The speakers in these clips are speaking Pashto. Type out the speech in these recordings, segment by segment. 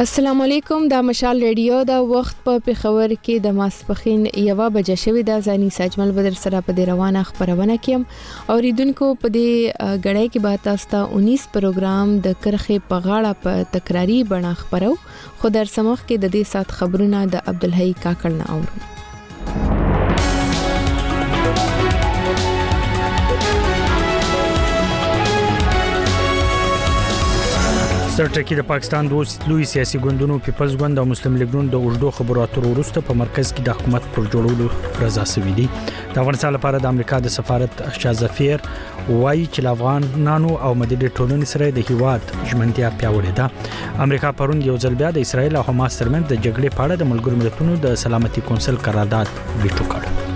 السلام علیکم دا مشال ریډیو دا وخت په پیښور کې د ماسپخین یوه بجه شوې ده ځاني ساجمل بدر سره په روانه خبرونه کېم او ریدونکو په دې غړې کې به تاسو ته 19 پروګرام د کرخه په غاړه په تکراری بڼه خبرو خو در سمخ کې د دې سات خبرونه د عبدالحی کاکړ نه اورو سرټکی د پاکستان دوست لوی سیاسي ګوندونو پیپلز ګوند او مسلم لیګ نون د اوږدو خبرو اترو وروسته په مرکز کې د حکومت پر جوړولو رضا سوي دي د افغانستان لپاره د امریکا د سفارت شاه ظفیر وایي چې افغانانو او مدني ټولنې سره د هیواد ژمنتیا پیاوړې ده امریکا پرون یو ځل بیا د اسرایل او حماس ترمنځ د جګړې په اړه د ملګرو ملتونو د سلامتي کونسل قرارداد ویټو کړ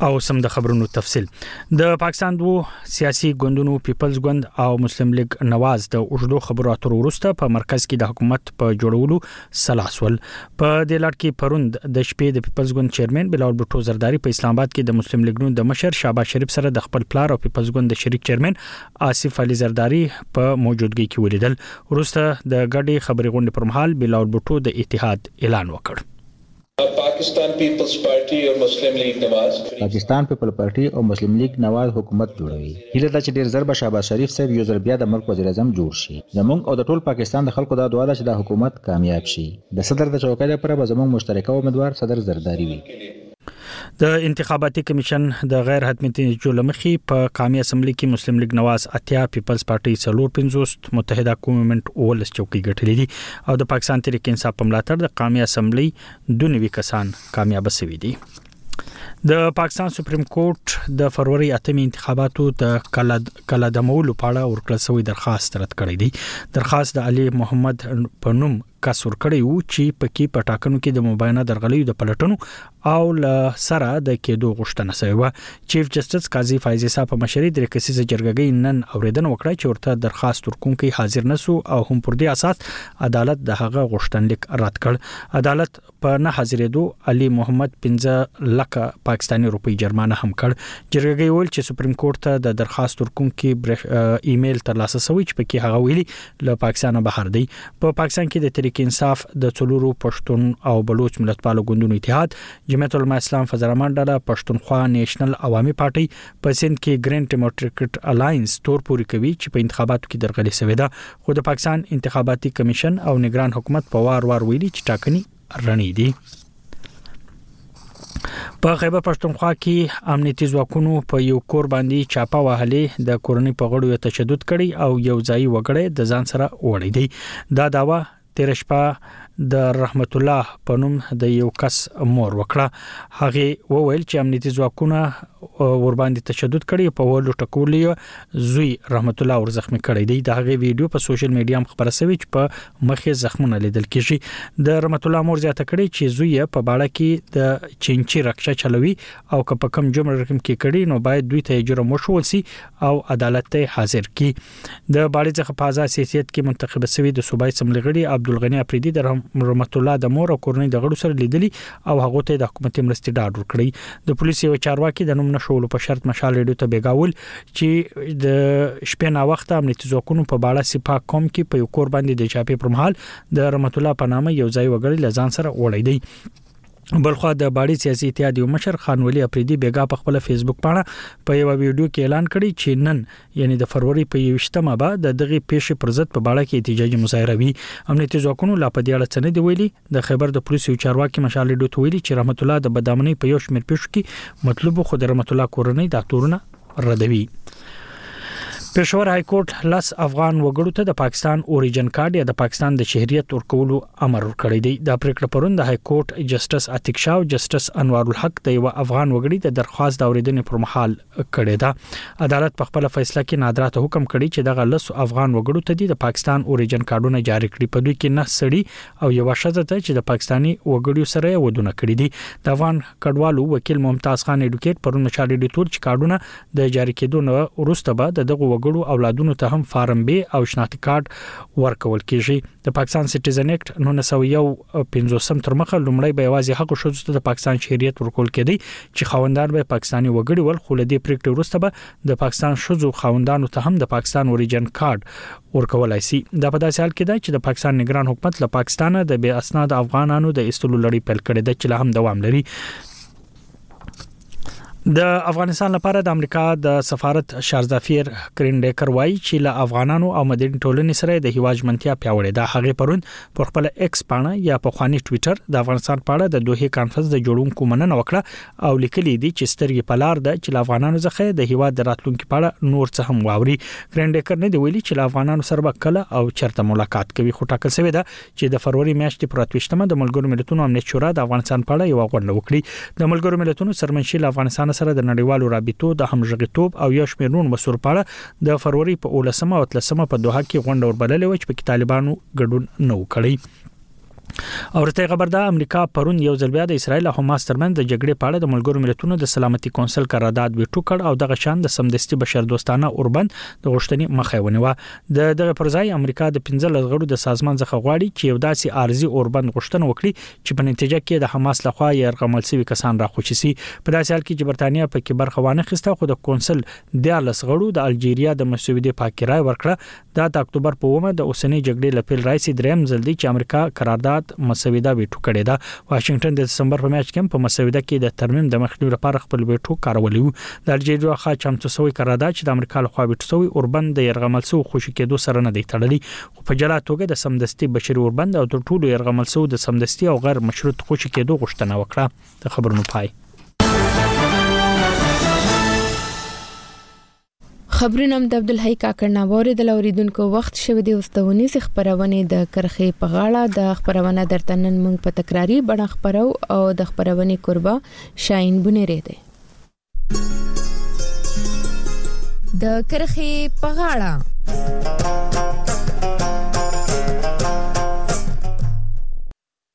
او سم د خبرونو تفصيل د پاکستان دوو سیاسي ګوندونو پیپلز ګوند او مسلم لیگ نواز د اوږدو خبرو اترو وروسته په مرکز کې د حکومت په جوړولو سلا سول په دې لړ کې پروند د شپې د پیپلز ګوند چیرمن بلال بوټو زرداری په اسلام آباد کې د مسلم لیګ نون د مشر شاباش شریف سره د خپل پلار او پیپلز ګوند د شریک چیرمن آصف علي زرداری په موجودګۍ کې ولیدل وروسته د ګډې خبري غونډې پر مهال بلال بوټو د اتحاد اعلان وکړ پاکستان پیپلز پارټي او مسلم لیګ نواز. پاکستان پیپل پارټي او مسلم لیګ نواز حکومت جوړوي. هیله ده چې ډیر زر به شهباز شریف صاحب یو ځل بیا د ملک وزیر اعظم جوړ شي. زمونږ او د ټول پاکستان د خلکو دا دعا ده چې دا حکومت کامیاب شي. د صدر د چوکۍ لپاره به زمونږ مشترکه امیدوار صدر زرداري وي. د انتخاباتي کمیشن د غیر حتمي نتیجو له مخې په قامي اسمبلۍ کې مسلم لیګ نواز اتیا، پیپلز پارټۍ څلور پنځوس، متحده قومي منټ اوولس چوکۍ ګټلې دي او د پاکستان تحریک انصاف په ملاتړ د قامي اسمبلۍ دوه نوي کسان کامیاب شوي دي د پاکستان سپریم کورټ د فروری اتمې انتخاباتو د کله دمولو په اړه ورکړل شوی درخواست رد کړی دی درخواست د علي محمد په نوم کس ورکړی وو چې پکې په ټاکنو کې د مباینه درغلیو د پلټنو او له سره د کېدو غوښتنه شوې وه. چیف جسټس قاضي فایز عیسی په مشرۍ درې کسیزه جرګګۍ نن اورېدنه وکړه چې ورته درخواست ورکونکی حاضر نه شو او هم پر دې اساس عدالت د هغه غوښتنلیک رد کړ. عدالت په نه حاضرېدو علي محمد پنځه لکه پاکستاني روپۍ جرمانه هم کړ. جرګګۍ وویل چې سپریم کورټ ته د درخواست ورکونکي ایمیل ترلاسه شوی چې پکې هغه ویلي له پاکستانه بهر دی په پاکستان کې د تحریک انصاف د څلورو پښتون او بلوچ ملتپالو ګوندونو اتحاد جمعیت العلماء اسلام فضل الرحمن ډله پښتونخوا نېشنل عوامي پارټي په سند کې ګرینډ ډیموکراټیک الاینس تور پوري کوي چې په انتخاباتو کې درغلي شوې ده خو د پاکستان انتخاباتي کمیشن او نگران حکومت په وار وار ویلي چې ټاکنې رڼې دي په خیبر پښتونخوا کې امنیتي ځواکونو په یو کور باندې چاپه وهلې د کورنۍ په غړو یو تشدد کړی او یو ځای وګړی د ځان سره وړی دی دا داوا تیر شپه د رحمت الله په نوم د یو کس مور وکړه هغه وویل چې امنیتي ځواکونه ور باندې تشدد کړی په ولو ټکولې زوی رحمت الله ور زخمی کړی دی دا غي ویډیو په سوشل میډیا هم خبره شوې چې په مخ یې زخمونه لیدل کیږي د رحمت الله مور زیاته کړې چې زوی یې په باړه کې د چینچی رکشه چلوي او که په کم جرم رقم کې کړي نو باید دوی ته جرم وښول شي او عدالت ته حاضر کړي د باړې ځخه په ازاد سیاست کې منتخب شوی د صوبای سملې غړي عبد الغنی اپریدي د رحمت الله د مور او کورنۍ د غړو سره لیدلی او هغه ته د حکومت مرستې ډاډ ورکړي د پولیسو چارواکي د نوم نشولو په شرط مشال ریډیو ته بیګاول چې د شپې نا وخت امنیتي ځواکونو په بالا سپا کوم کې په یو کور باندې د چاپې پر مهال د رحمت الله په نامه یو ځای وګړي لزان سره وړي دی بلخوا د باړي سیاسي اتحاد یو مشر خان ولی اپریدي بیګا په خپل فیسبوک پاڼه په یو ویډیو کې اعلان کړی چې نن یعنی د فروری په 28مه به د دغه پیښې پر ضد په باړه کې احتجاجي مظاهره وي امنیتي ځواکونو لا په دې اړه څه نه دی ویلي د خیبر د پولیسو یو چارواکي مشال ریډو ته ویلي چې رحمت الله د بدامنۍ په یو شمېر پېښو کې مطلوب و، خو د رحمت الله کورنۍ دا تورونه ردوي. پېښور هایکورټ لس افغان وګړو ته د پاکستان اوریجن کارډ یا د پاکستان د شهریت ورکولو امر ورکړی دی. دا پرېکړه پرون د هایکورټ جسټس عتیق شاه او جسټس انوارالحق د یوه افغان وګړي د درخواست د اورېدنې پر مهال کړې ده عدالت په خپل فیصله کې نادرا ته حکم کړی چې دغه لس افغان وګړو ته د پاکستان اوریجن کارډونه جاری کړي په دوی کې نه سړي او یو شزه ته چې د پاکستاني وګړو سره یې ودونه کړی دي د افغان کډوالو وکیل ممتاز خان اډوکیټ پرون مشال ډیډي تور چې کارډونه د جاری کېدو نه وروسته به د دغه وګړو اولادونو ته هم فارم بي او شناختی کارت ورکول کیږي د پاکستان سټیزن اکټ 1951 تر مخه لومړی به یوازې حق شوزته د پاکستان شهریت ورکول کېدی چې خاوندان به پاکستاني وګړي ول خو له دې پریکړې وروسته به د پاکستان شوزو خاوندانو ته هم د پاکستان اوریجن کارت ورکولای شي دا په داسې حال کې ده چې د پاکستان نگران حکومت له پاکستانه د بې اسناد افغانانو د استلو لړۍ پیل کړې ده چې لا هم دوام لري د افغانستان لپاره د امریکا د سفارت شارزافیر کرین ډیکر وایي چې له افغانانو او مدني ټولنې سره د هیواج منتیا پیاوړې ده هغه پرون پر خپل ایکس پاڼه یا په خواني ټوئیټر د افغانستان په اړه د دوه کانفرنس د جوړونکو مننه وکړه او لیکلي دي چې سترګې په لار ده چې له افغانانو څخه د هیواد د راتلونکو په اړه نور څه هم واوري کرنډیکر نه دی ویلي چې له افغانانو سره به کله او چرته ملاقات کوي خو ټاکل شوې ده چې د فروری میاشتې پر 28مه د ملګرو ملتونو امنیت شورا د افغانستان په اړه یو غونډه وکړي د ملګرو ملتونو سرمنشي له افغانستان سره د نړیوالو رابطو د همغږیتوب او یو شمېر نور مسور په اړه د فروری په اولسمه او اتلسمه په دوحه کې غونډه وربللې و چې په کې طالبانو ګډون نه وکړي او رته خبر ده امریکا پرون یو ځل بیا د اسرایل او حماس ترمنځ د جګړې په اړه د ملګرو ملتونو د سلامتي کونسل قرارداد ویټو کړ او دغه شان د سمدستي بشر دوستانه اوربند د غوښتنې مخه ونیوه د دغه پر ځای امریکا د 15 لغړو د سازمان څخه غواړي چې یو داسې ارزي اوربند غوښتنه وکړي چې په نتیجه کې د حماس لخوا یې رغمل شوی کسان راخوشي سي په داسې حال کې چې برتانیا په کې برخه وانه خسته خو د کونسل دیارلس غړو د الجیریا د مسودې پاکې رای ورکړه. دا د اکتوبر په اوومه د اوسنۍ جګړې له پیل راهیسې دریم ځل دی چې امریکا قرارداد مسوده ویټو کړې ده. واشنګټن د دسمبر په میاشت کې هم په مسوده کې د ترمیم د مخنیوي لپاره خپل ویټو کارولی و. د الجیریا لخوا چمتو شوی قرارداد چې د امریکا لخوا ویټو شوی اوربند د یرغمل شوو خوشې کیدو سره نه دی تړلی خو په جلا توګه د سمدستي بشري اوربند او تر ټولو یرغمل شوو د سمدستي او غیر مشروط خوشې کیدو غوښتنه وکړه. د خبرونو پای خبرونه هم د عبدالحی کاکړ نه وریدل اوریدونکو وخت شوه دی اوس د ونیز خبرونه د کرخې په غاړه د خبرونه درته نن موږ په تکراری بڼه خبرو او د خبرونه قربا شاین بنری دی د کرخې په غاړه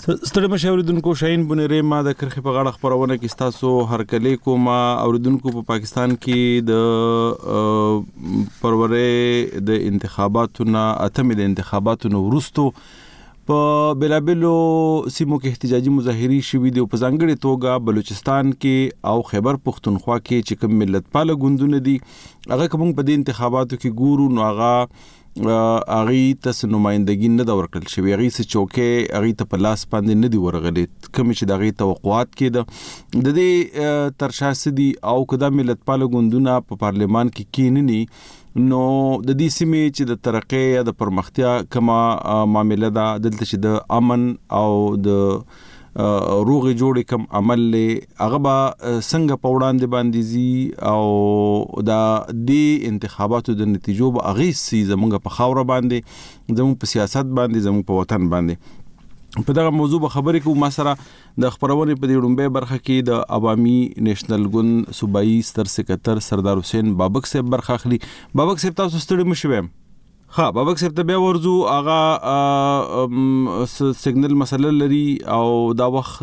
ستړي مشه اوریدونکو شاهین بونیری ما د کرخې په غاړه خبرونه کې تاسو هرکلې کوم اوریدونکو په پاکستان کې د پرورې د انتخاباتو نه اتمې د انتخاباتو نو ورستو په بلابلو سیمو کې احتجاجي مظاهري شوې دي او په ځانګړي توګه بلوچستان کې او خیبر پښتونخوا کې چې کوم ملت پاله ګوندونه دي هغه کوم په دې انتخاباتو کې ګورو نو هغه هغه ته څه نمائندګي نه دا ورکړل شوې هغه څه چوکه هغه ته په لاس باندې نه دی ورغلي کوم چې دغه توقعات کېده د دې ترشاسي دي او کدا ملت پال ګوندونه په پارلمان کې کیننی نو د دې سیمې چې د ترقې یا د پرمختیا کما معاملې ده دلته چې د امن او د روغې جوړې کم عمل لې هغه به څنګه په وړاندې باندې زی او دا دی انتخاباتو د نتیجو به هغه سي زمونږ په خاور باندې زمونږ په سیاست باندې زمونږ په وطن باندې په دغه موضوع به خبرې کوو ما سره د خبرونې په دې ډومبه برخه کې د عوامي نېشنل ګوند صوبایي ستر سکرټر سردار حسین بابک صاحب برخه اخلي بابک صاحب تاسو ستړي مشوي ها بابک صاحب ته بیا ورځو هغه سیګنل مسله لري او دا وخت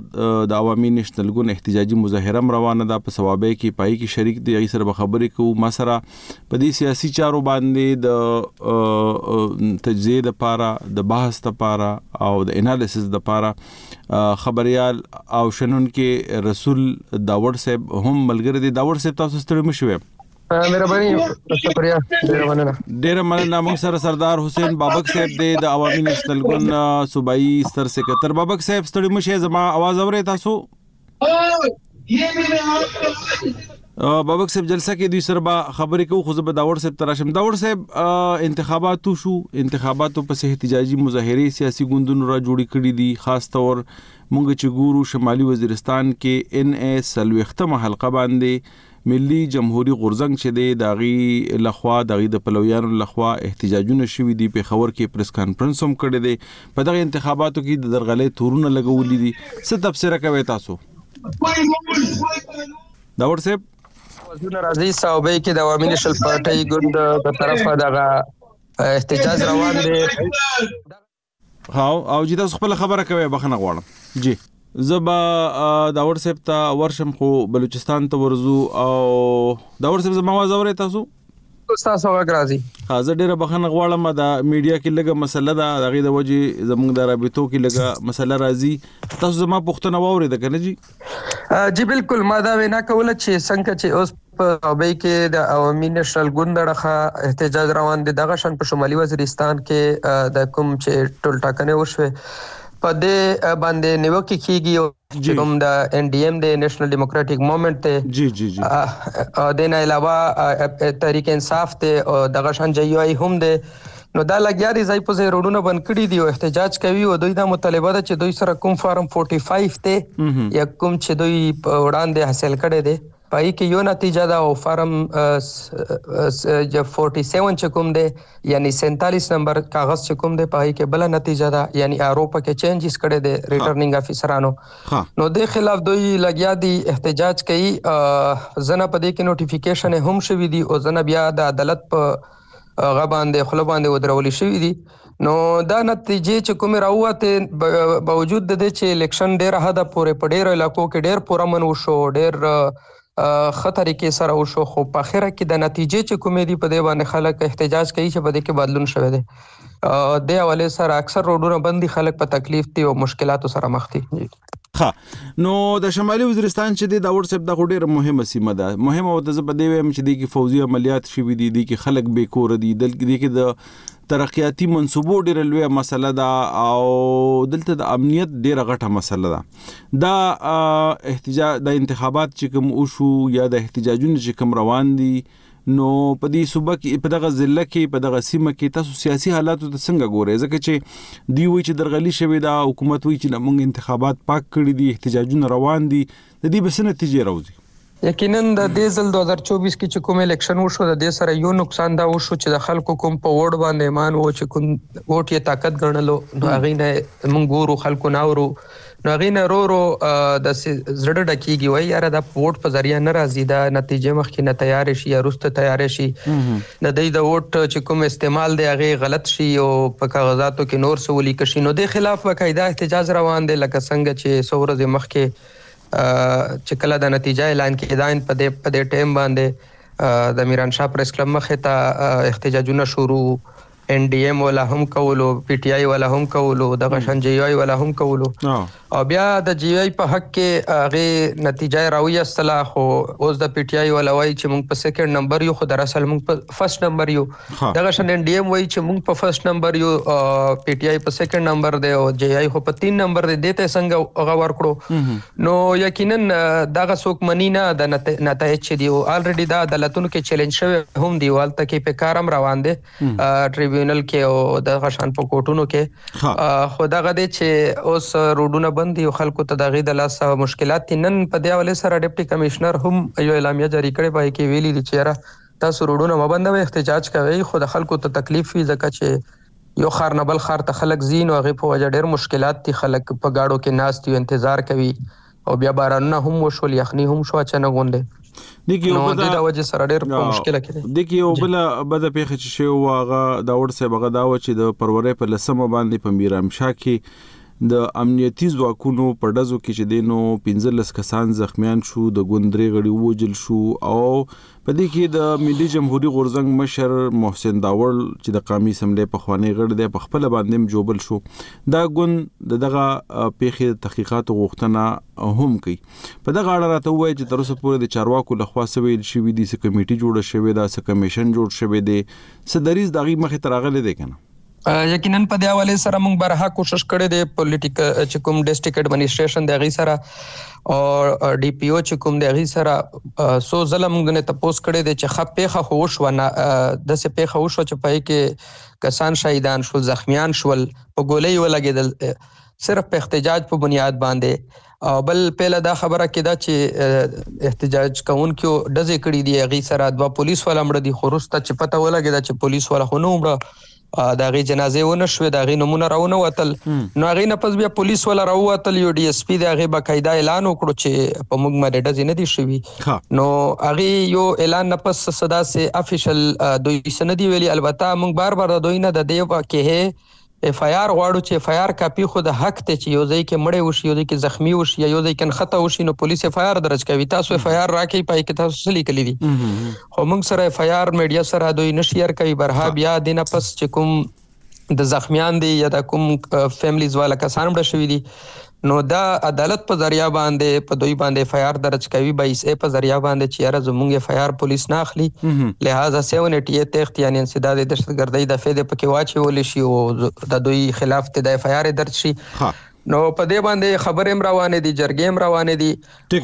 د عوامي نېشنل ګوند احتجاجي مظاهره روانه ده په ثوابه کې پای کې شریک دی ای سره خبرې کوو ما سره په دې سیاسي چارو باندې د تجزیه د پاره د بحث د پاره او د انالیسز د پاره خبريال او شنن کې رسول داوړ صاحب هم ملګری دی داوړ صاحب تاسو ستړي مشوي مهرباني شکریا ډیره مننه ډیره مننه موږ سره سردار حسین بابک صاحب دی د عوامي نېشنل ګوند صوبایي ستر سکرټر بابک صاحب ستړي مشه زما आवाज اوري تاسو بابک صاحب جلسه کې دوی سره به خبرې کوو خو زه به داور صاحب تراشم داور صاحب انتخاباتو شو انتخاباتو په صحت احتجاجي مظاهره سیاسي ګوندونو را جوړې کړې دي خاص تور مونږ چې ګورو شمالي وزیرستان کې ان اس سلوختمه حلقه باندې ملي جمهوري غورځنګ چې دی د هغوی له خوا د هغوی د پلویانو له خوا احتجاجونه شوي دي، پېښور کې پریس کانفرنس هم کړی دی، په دغه انتخاباتو کې د درغلۍ تورونه لګولي دي، څه تبصره کوئ تاسو؟ داوړ صاحب! اوازونه راځي ساوبۍ کې د عوامي نېشنل پارټۍ ګوند د طرفه دغه احتجاج روان دی. هاو او جی تاسو خپل خبره کوي بخنه غواړم جی زبا داور صاحب ته ورشم خو بلوچستان ته ورزو او داور صاحب زما واز اوري تاسو تاسو غږ راځي ها زه ډیره بخنه غواړم دا میډیا کې لګه مسله ده دغه د وجې زموږ د رابطو کې لګه مسله راځي تاسو زما پښتنه واوري د کنه جی جی بالکل ما دا وینا کوله چې څنګه چې اوس په دوبۍ کې د عوامي نېشنل ګوند اړخه احتجاج روان دی دغه شان په شمالي وزیرستان کې د کوم چې ټول ټاکنې وشوه په دې باندې نیوکه کیږي چې کوم د ان ډي ایم د نېشنل ډیموکراټک موومېنټ ته جی جی جی او دین علاوه تحریک انصاف ته او دغه شان جی یو ای هم ده نو دا لګیا دي ځای په ځای روډونه بند کړي دي او احتجاج کوي او دوی دا مطالبه ده چې دوی سره کوم فارم 45 ته یا کوم چې دوی وړاندې حاصل کړي دي پای کې یو نتیجه ده او فارم 47 چې کوم دی یعنی 47 نمبر کاغذ چې کوم دی پای کې بل نتیجه ده یعنی اروپا کې چینجز کړي دي ریټرنینګ افیسرانو نو د خلاف دوی لګیا دي احتجاج کوي زنه په دې کې نوټیفیکیشن هم شوې دي او زنه بیا د عدالت په هغه باندې خله باندې ودرول شوې دي نو دا نتیجې چې کومې راووتې باوجود د دې چې الیکشن ډېر حد پورې په ډېر علاقو کې ډېر پورمن وشو ډېر خطر کې سره وشو خو په اخر کې د نتیجې چې کومې دي په دې باندې خلک احتجاج کوي چې په دې کې بدلون شوه دي د حواله سره اکثر روډونه بندي خلک په تکلیف دي او مشکلاتو سره مخ دي ښه نو د شمالي وزیرستان چې دی دا وړ صاحب دا خو ډیره مهمه سیمه ده مهمه ورته زه په دې وایم چې دی کې فوځي عملیات شوي دي دی کې خلک بې کور دي دلته دی کې د ترقیاتي منصوبو ډیره لویه مسله ده او دلته د امنیت ډیره غټه مسله ده دا احتجاج د انتخابات چې کوم او شو یا د احتجاجونو چې کوم روان دي نو په دې صوبه کې په دغه ضلع کې په دغه سیمه کې تاسو سیاسي حالاتو ته څنګه ګورئ ځکه چې دی وایي چې درغلي شوې ده حکومت وایي چې موږ انتخابات پاک کړي دي احتجاجونه روان دي د دې به څه نتیجې راوځي یقینا د دې ځل 2024 کې چې کوم الیکشن وشو د دې سره یو نقصان دا وشو چې د خلکو کوم په ووټ باندې ایمان وو چې کوم ووټ یې طاقت ګڼلو نو هغه نه موږ ګورو خلکو نه اورو نو هغې نه رو رو داسې زړه ډکیږي وای یاره دا ووټ په ذریعہ نه راځي دا نتیجه مخکې نه تیار شي یا روسته تیار شي د دې د ووټ چې کوم استعمال دی هغه غلط شي او په کاغذاتو کې نور څه ولیک شي نو د خلاف باقاعده احتجاج روان دی لکه څنګه چې څوره د مخکې چې کله د نتیجه اعلان کېداین په دې په دې ټیم باندې د میران شاه پریس کلب مخه ته احتجاجونه شروع اېن ډي اېم ولا هم کولو، پي ټي آی ولا هم کولو، دغه شان جي آی ولا هم کولو او بیا د جي آی په حق کې هغې نتیجه یې راویستله خو اوس د پي ټي آی ولا وایي چې موږ په سیکنډ نمبر یو خو در اصل موږ په فرسټ نمبر یو. دغه شان اېن ډي اېم وایي چې موږ په فرسټ نمبر یو، پي ټي آی په سیکنډ نمبر دی او جي آی خو په تین نمبر دی، دې ته یې څنګه هغه ورکړو؟ نو یقینا دا هغه څوک مني نه دا نتایج چې دي او الریډي دا عدالتونو کې چېلنج شوي هم دي او هلته کې پې کار هم روان دی. ټریبیونل کې او د غشان په کوټونو کې خو دا غدي چې اوس روډونه بندي او خلکو ته د غي د لاس مشکلات نن په دی ولې سره ډیپټي کمشنر هم یو اعلامیه جاری کړې پای کې ویلي دي چې را تاسو روډونه مبندوي احتجاج کوي خو د خلکو ته تکلیف وي ځکه چې یو خار نه بل خار ته خلک زین او غي په وجه ډېر مشکلات دي خلک په گاډو کې ناست دي انتظار کوي او بیا بارانونه هم وشول یخنی هم شو اچانک غونډه د کې یو بل د وجه سره ډېر په مشکل کې دی د کې یو بل بد پیښه چې شو واغه دا ور سه بغه دا و چې د پرورې په لسمه باندې په میرام شاه کې د امنیتي ځواکونو په ډزو کې چې دینو 15 کسان زخمیان شو د ګوندري غړي ووجل شو او په دې کې د ملي جمهوري غورځنګ مشر محسن داوړ چې د قامي اسمبلۍ په خوانی غړ دی په خپل باندې هم جوبل شو دا ګوند د دغه پیښې د تحقیقاتو غوښتنه هم کوي په دغه اړه راته وایي چې تر اوسه پورې د چارواکو له خوا سویل شوی دي چې کمیټي جوړه شوې ده چې کمیشن جوړ شوی دی سدریز دغه مخه ترغلې ده کنه یقینا په دې حواله سره موږ برها کوشش کړی دی پولیټیک چې کوم ډیسټریکټ اډمنستریشن دی غي سره او ډي پی او چې کوم دی غي سره سو زله موږ نه تپوس کړی دی چې خپ پیخه خو شو نه د سه پیخه شو چې پای کې کسان شهیدان شول زخمیان شول په ګولې ولګیدل صرف په احتجاج په بنیاد باندې او بل پیله دا خبره کې ده چې احتجاج کوونکو ډزې کړې دي هغه سره دوا پولیس ولا مړ دي خو روسته چې پته ولګي دا چې پولیس ولا خو نه مړ دا غي جنازې ونه شوې دا غي نمونه راونه وتل نو غي نه پس بیا پولیس ولا راوتل یو ډي اس پی دا غي بقاعده اعلان وکړو چې په موږ باندې ډزې نه دي شوي نو غي یو اعلان نه پس صدا سه افیشل دوی سندي ویلي البته موږ بار بار دوی نه د دیو کې ایف آی آر غواړو چې ایف آی آر کاپي خو د حق دی چې یو ځای کې مړی وشي یو ځای کې زخمی وشي یا یو ځای کې نښته وشي نو پولیس ایف آی آر درج کوي تاسو ایف آی آر راکې پای کې تاسو څه لیکلي دي خو موږ سره ایف آی آر میډیا سره دوی نشیر کوي برها بیا دینه پس چې کوم د زخمیان دي یا د کوم فیملیز والا کسان مړه شوي دي نو د عدالت په ذريعه باندې په دوی باندې اف آی آر درج کوي به ایس ای په ذريعه باندې چې یاره زمونږ اف آی آر پولیس نه اخلي لهذا 788 تخت یعنی انسداد دهشتګردۍ دفعې دې پکې واچول شي او د دوی خلاف دې د اف آی آر درج شي نو په دې باندې خبرې هم روانې دي جرګې هم روانې دي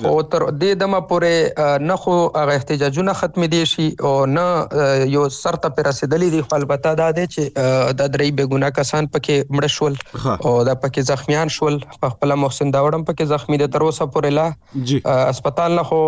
خو تر دې دمه پورې نه خو هغه احتجاجونه ختم دي شي او نه یو سر ته پر رسیدلې دي خو البته دا دی چې د درې بګونه کسان پکې مړ شول او دا پکې زخمیان شول په خپل محسن داوړم پکې زخمی دي تر اوسه پورې لا هسپتال نه خو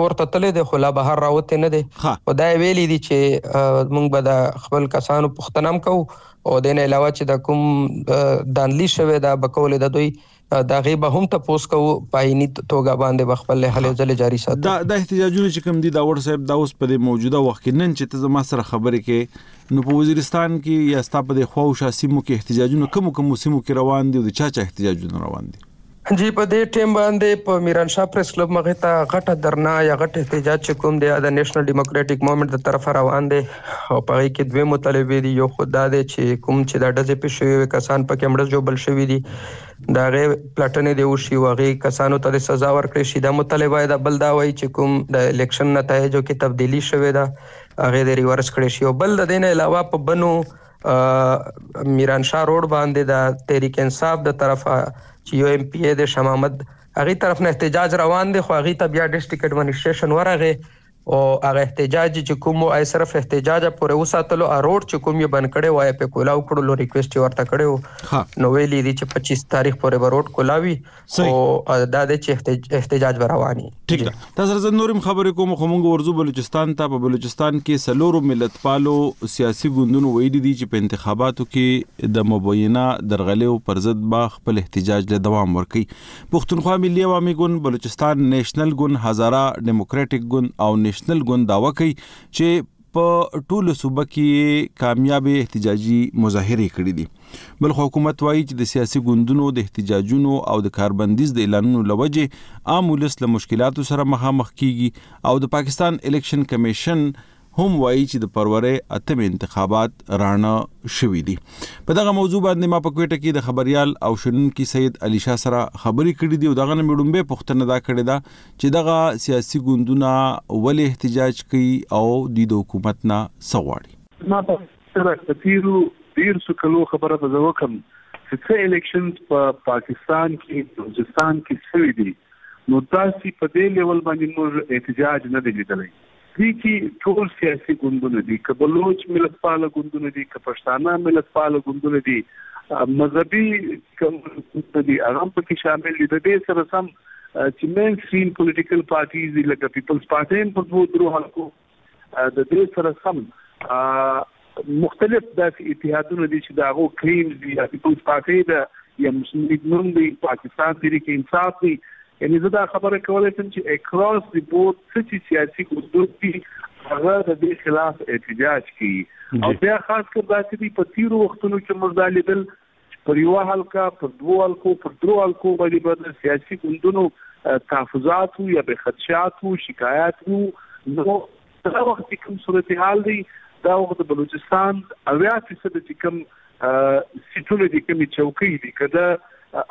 کور ته تللی دی خو لا بهر راوته نه دی خدای ویلي دي چې موږ به د خپل کسانو پښتنم کوو او د نه علاوه چې د کوم دانلی شوی دا بکول د دوی د هغې به هم تپوس کوو په عیني توګه باندې به خپل هلې ځلې جاري ساتو دا د احتجاجونه چې کوم دي دا وړ صاحب دا اوس په دې موجوده وخت کې نن چې ته زما سره خبرې کې نو په وزیرستان کې یا ستا په دې خوا او شاسیمو کې احتجاجونه کوم کوم سیمو کې روان دي او د چا چا احتجاجونه روان دي جی په دې ټیم باندې په میرانشاه پریس کلب مغه ته غټه درنا یا غټ احتجاج چې کوم دی د نېشنل ډیموکراټک موومېنټ د طرفه روان دی او په هغې کې دوې مطالبې دي، يو خو دا دی چې کوم چې دا ډزې پې شوې وې کسان په کې مړه ژوبل شوي دي د هغې پلټنې دې وشي او هغې کسانو ته دې سزا ورکړې شي دا مطالبه يې ده، بل دا وايي چې کوم د اليکشن نتايجو کې تبديلي شوې ده هغې دې ريورس کړې شي او بل د دې نه علاوه په بنو ميرانشاه روډ باندې د تحريک انصاف د طرفه چې يو ايم پي اې دی شاه محمد هغې طرف نه احتجاج روان دی خو هغې ته بيا ډسټرکټ اډمنسټريشن ورغې او هغه احتجاج چې کوم وو ای صرف احتجاج پورې وساتلو ا روډ چې کوم یې بند کړي وای په کولاو کړو لو ریکویسټ ورته کړو نو ویلي دي چې 25 تاریخ پورې به روډ کولاوي او دا د چې احتجاج به رواني ټیک ده تاسو زه نورم خبرې کوم خو موږ ورزو بلوچستان ته په بلوچستان کې سلورو ملت پالو سیاسي ګوندونو ویلي دي چې په انتخاباتو کې د مبینه درغلیو پر ضد با خپل احتجاج له دوام ورکړي پښتونخوا ملي عوامي ګوند، بلوچستان نېشنل ګوند، هزاره ډیموکراټیک ګوند او نېشنل ګوند دعوه کوي چې په ټولو صوبه کې یې کامیابې احتجاجي مظاهرې کړې دي. بلخوا حکومت وایي چې د سیاسي ګوندونو د احتجاجونو او د کاربندیز د اعلانونو له وجې عام ولس له مشکلاتو سره مخامخ کېږي او د پاکستان الیکشن کمېشن هم وایي چې د فرورۍ اتمې انتخابات رانه شوي دي په دغه موضوع باندې ما په کوټه کې د خبريال او شنونکي سید علي شاه سره خبرې کړې دي او دغه نه مړومبه پښتنه دا کړې ده چې دغه سیاسي ګوندونه ولې احتجاج کوي او دوی د حکومت نه سغواړي ما په سره په تیرو ډیر څو کلو خبره به زه وکم چې څه الیکشنز په پاکستان کې بلوچستان کې شوي دي نو داسې په دې لیول باندې موږ احتجاج نه دی لیدلی دې کې ټول سیاسي ګوندونه دي، که بلوچ ملتپاله ګوندونه دي، که پښتانه ملتپاله ګوندونه دي، مذهبي چې کوم ګوندونه دي هغه هم په کې شامل دي، د دې سره سم چې مین سټریم پولیټیکل پارټیز دي لکه پیپلز پارټۍ هم په دوو درو حلقو د دې سره سم مختلف داسې اتحادونه دي چې د هغو کلیمز دي یا پیپلز پارټۍ ده یا مسلم لیګ نون دی، پاکستان تحریک انصاف دی، یعنې زه دا خبره کولای شم چې اکراس دي بورډ څه چې سیاسي ګوندونه دي هغه د دې خلاف احتجاج کوي او بیا خاص کر داسې دي په تیرو وختونو کې موږ دا لیدل چې پر یوه حلقه، پر دوو حلقو، پر درو حلقو باندې به د سیاسي ګوندونو تحفظات وو یا به خدشات وو، شکایات وو، نو دا وخت چې کوم صورتحال دی، دا وخت د بلوچستان اویا فیصده چې کوم سیټونه دي، کومې چوکۍ دي، که د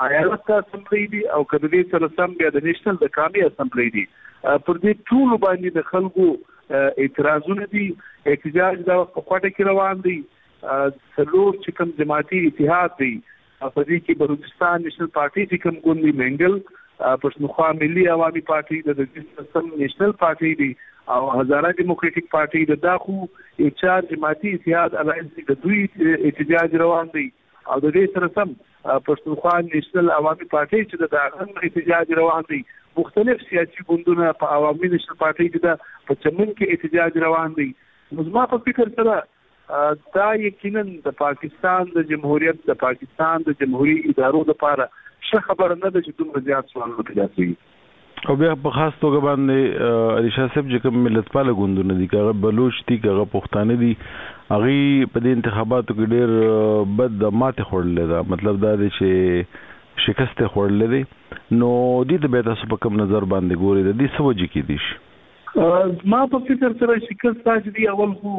ایالت اسمبلۍ دي او که د دې سره سم بیا د نېشنل د قامي اسمبلۍ دي، پر دې ټولو باندې د خلکو اعتراضونه دي، احتجاج دا وخت په کوټه کې روان دی. څلور چې کوم جماعتي اتحاد دی په دې کې بلوچستان نېشنل پارټي چې کوم ګوند دی مېنګل پښتونخوا ملي عوامي پارټي د دجسم نېشنل پارټي دی او هزاره ډیموکراټیک پارټي د دا خو یو چار جماعتي اتحاد الاینس دی د دوی احتجاج روان دی او د دې سره سم پښتونخوا نېشنل عوامي پارټي چې د هغه احتجاج روان دی مختلف سیاسي ګوندونه په عوامي نېشنل پارټي کې د په چمن کې احتجاج روان دی نو زما په فکر سره دا یقینا د پاکستان د جمهوریت، د پاکستان د جمهوري ادارو لپاره ښه خبره نه ده چې دومره زیات سوالونه پیدا کوي. او بیا په خاص توګه باندې علي شاه صاحب چې کوم ملتپاله ګوندونه دي، که هغه بلوچ دي، که هغه پښتانه دي، هغوی په دې انتخاباتو کې ډېر بد ماتې خوړلې ده، مطلب دا دی چې شکست یې خوړلی دی، نو دې ته بیا تاسو په کوم نظر باندې ګورئ، د دې څه وجې کېدای شي؟ زما په فکر سره شکست دا چې دی اول خو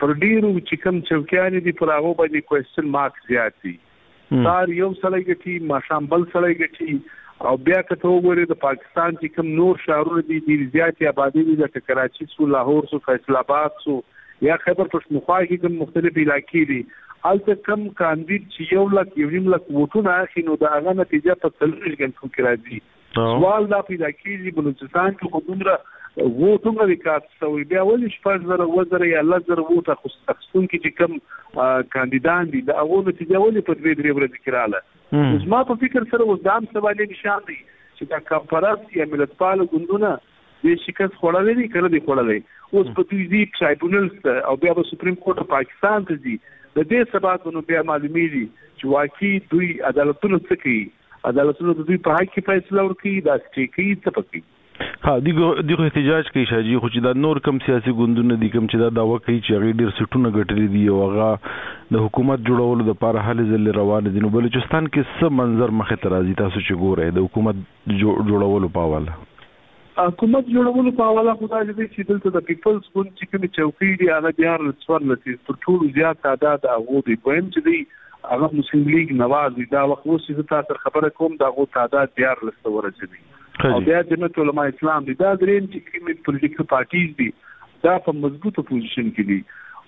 پر ډیرو چې کوم چوکیان دي پر هغه باندې کوېسچن مارک زیات دي سار یو سړی ګټي ماښام بل سړی ګټي او بیا که ته وګورې د پاکستان چې کوم نور شهرونه دي ډیر زیاتې آبادي دي لکه کراچي سو لاهور سو فیصل آباد سو یا خیبر پښتونخوا کې کوم مختلف علاقې دي هلته کم کاندید چې یو لک یو نیم لک ووټونه اخلي نو د هغه نتیجه په څلوېښت ګنټو کې راځي سوال دا پیدا کیږي بلوچستان کې خو دومره ووټ هم نه دی کاسټ شوی بیا ولې شپږ زره اووه زره یا لس زره ووټ اخیستونکي چې کوم کاندیدان دي د هغو نتیجه ولې په دوې درې ورځې کې رااله زما په فکر سره اوس دا هم سوال یې نشان دی چې دا کم پرست یا ملتپاله ګوندونه دې شکست خوړلی دی که نه دی خوړلی اوس په دوی ځي ټرایبونلز ته او بیا به سپریم کورټ پاکستان ته ځي د دې سبا به نو بیا معلومیږي چې واقعي دوی عدالتونه څه کوي عدالتونه د دوی په حق کې فیصله ورکوي، دا سټې کوي، څه په کوي؟ ها دی دی خو احتجاج کوي شاه جي خو چې دا نور کوم سیاسي ګوندونه دي کوم چې دا دعوه کوي چې هغوی ډیر سیټونه ګټلي دي او هغه د حکومت جوړولو لپاره هلې ځلې روانې دي نو بلوچستان کې څه منظر مخې ته راځي تاسو چې ګورئ د حکومت جوړولو په حواله؟ حکومت جوړولو په حواله خو داسې دی چې دلته د پیپلز ګوند چې کومې چوکۍ دي هغه دیارلس څوارلس یې تر ټولو زیات تعداد د هغو دی دویم چې دی هغه مسلم لیګ نواز دی دا وخت اوس چې زه تاسو سره خبره کوم د هغو تعداد دیارلس ته ورسېدی او بیا جمعیت علما اسلام دی دا دریم چې کومې پولیټیکل پارټیز دي دا په مضبوط پوزیشن کې دي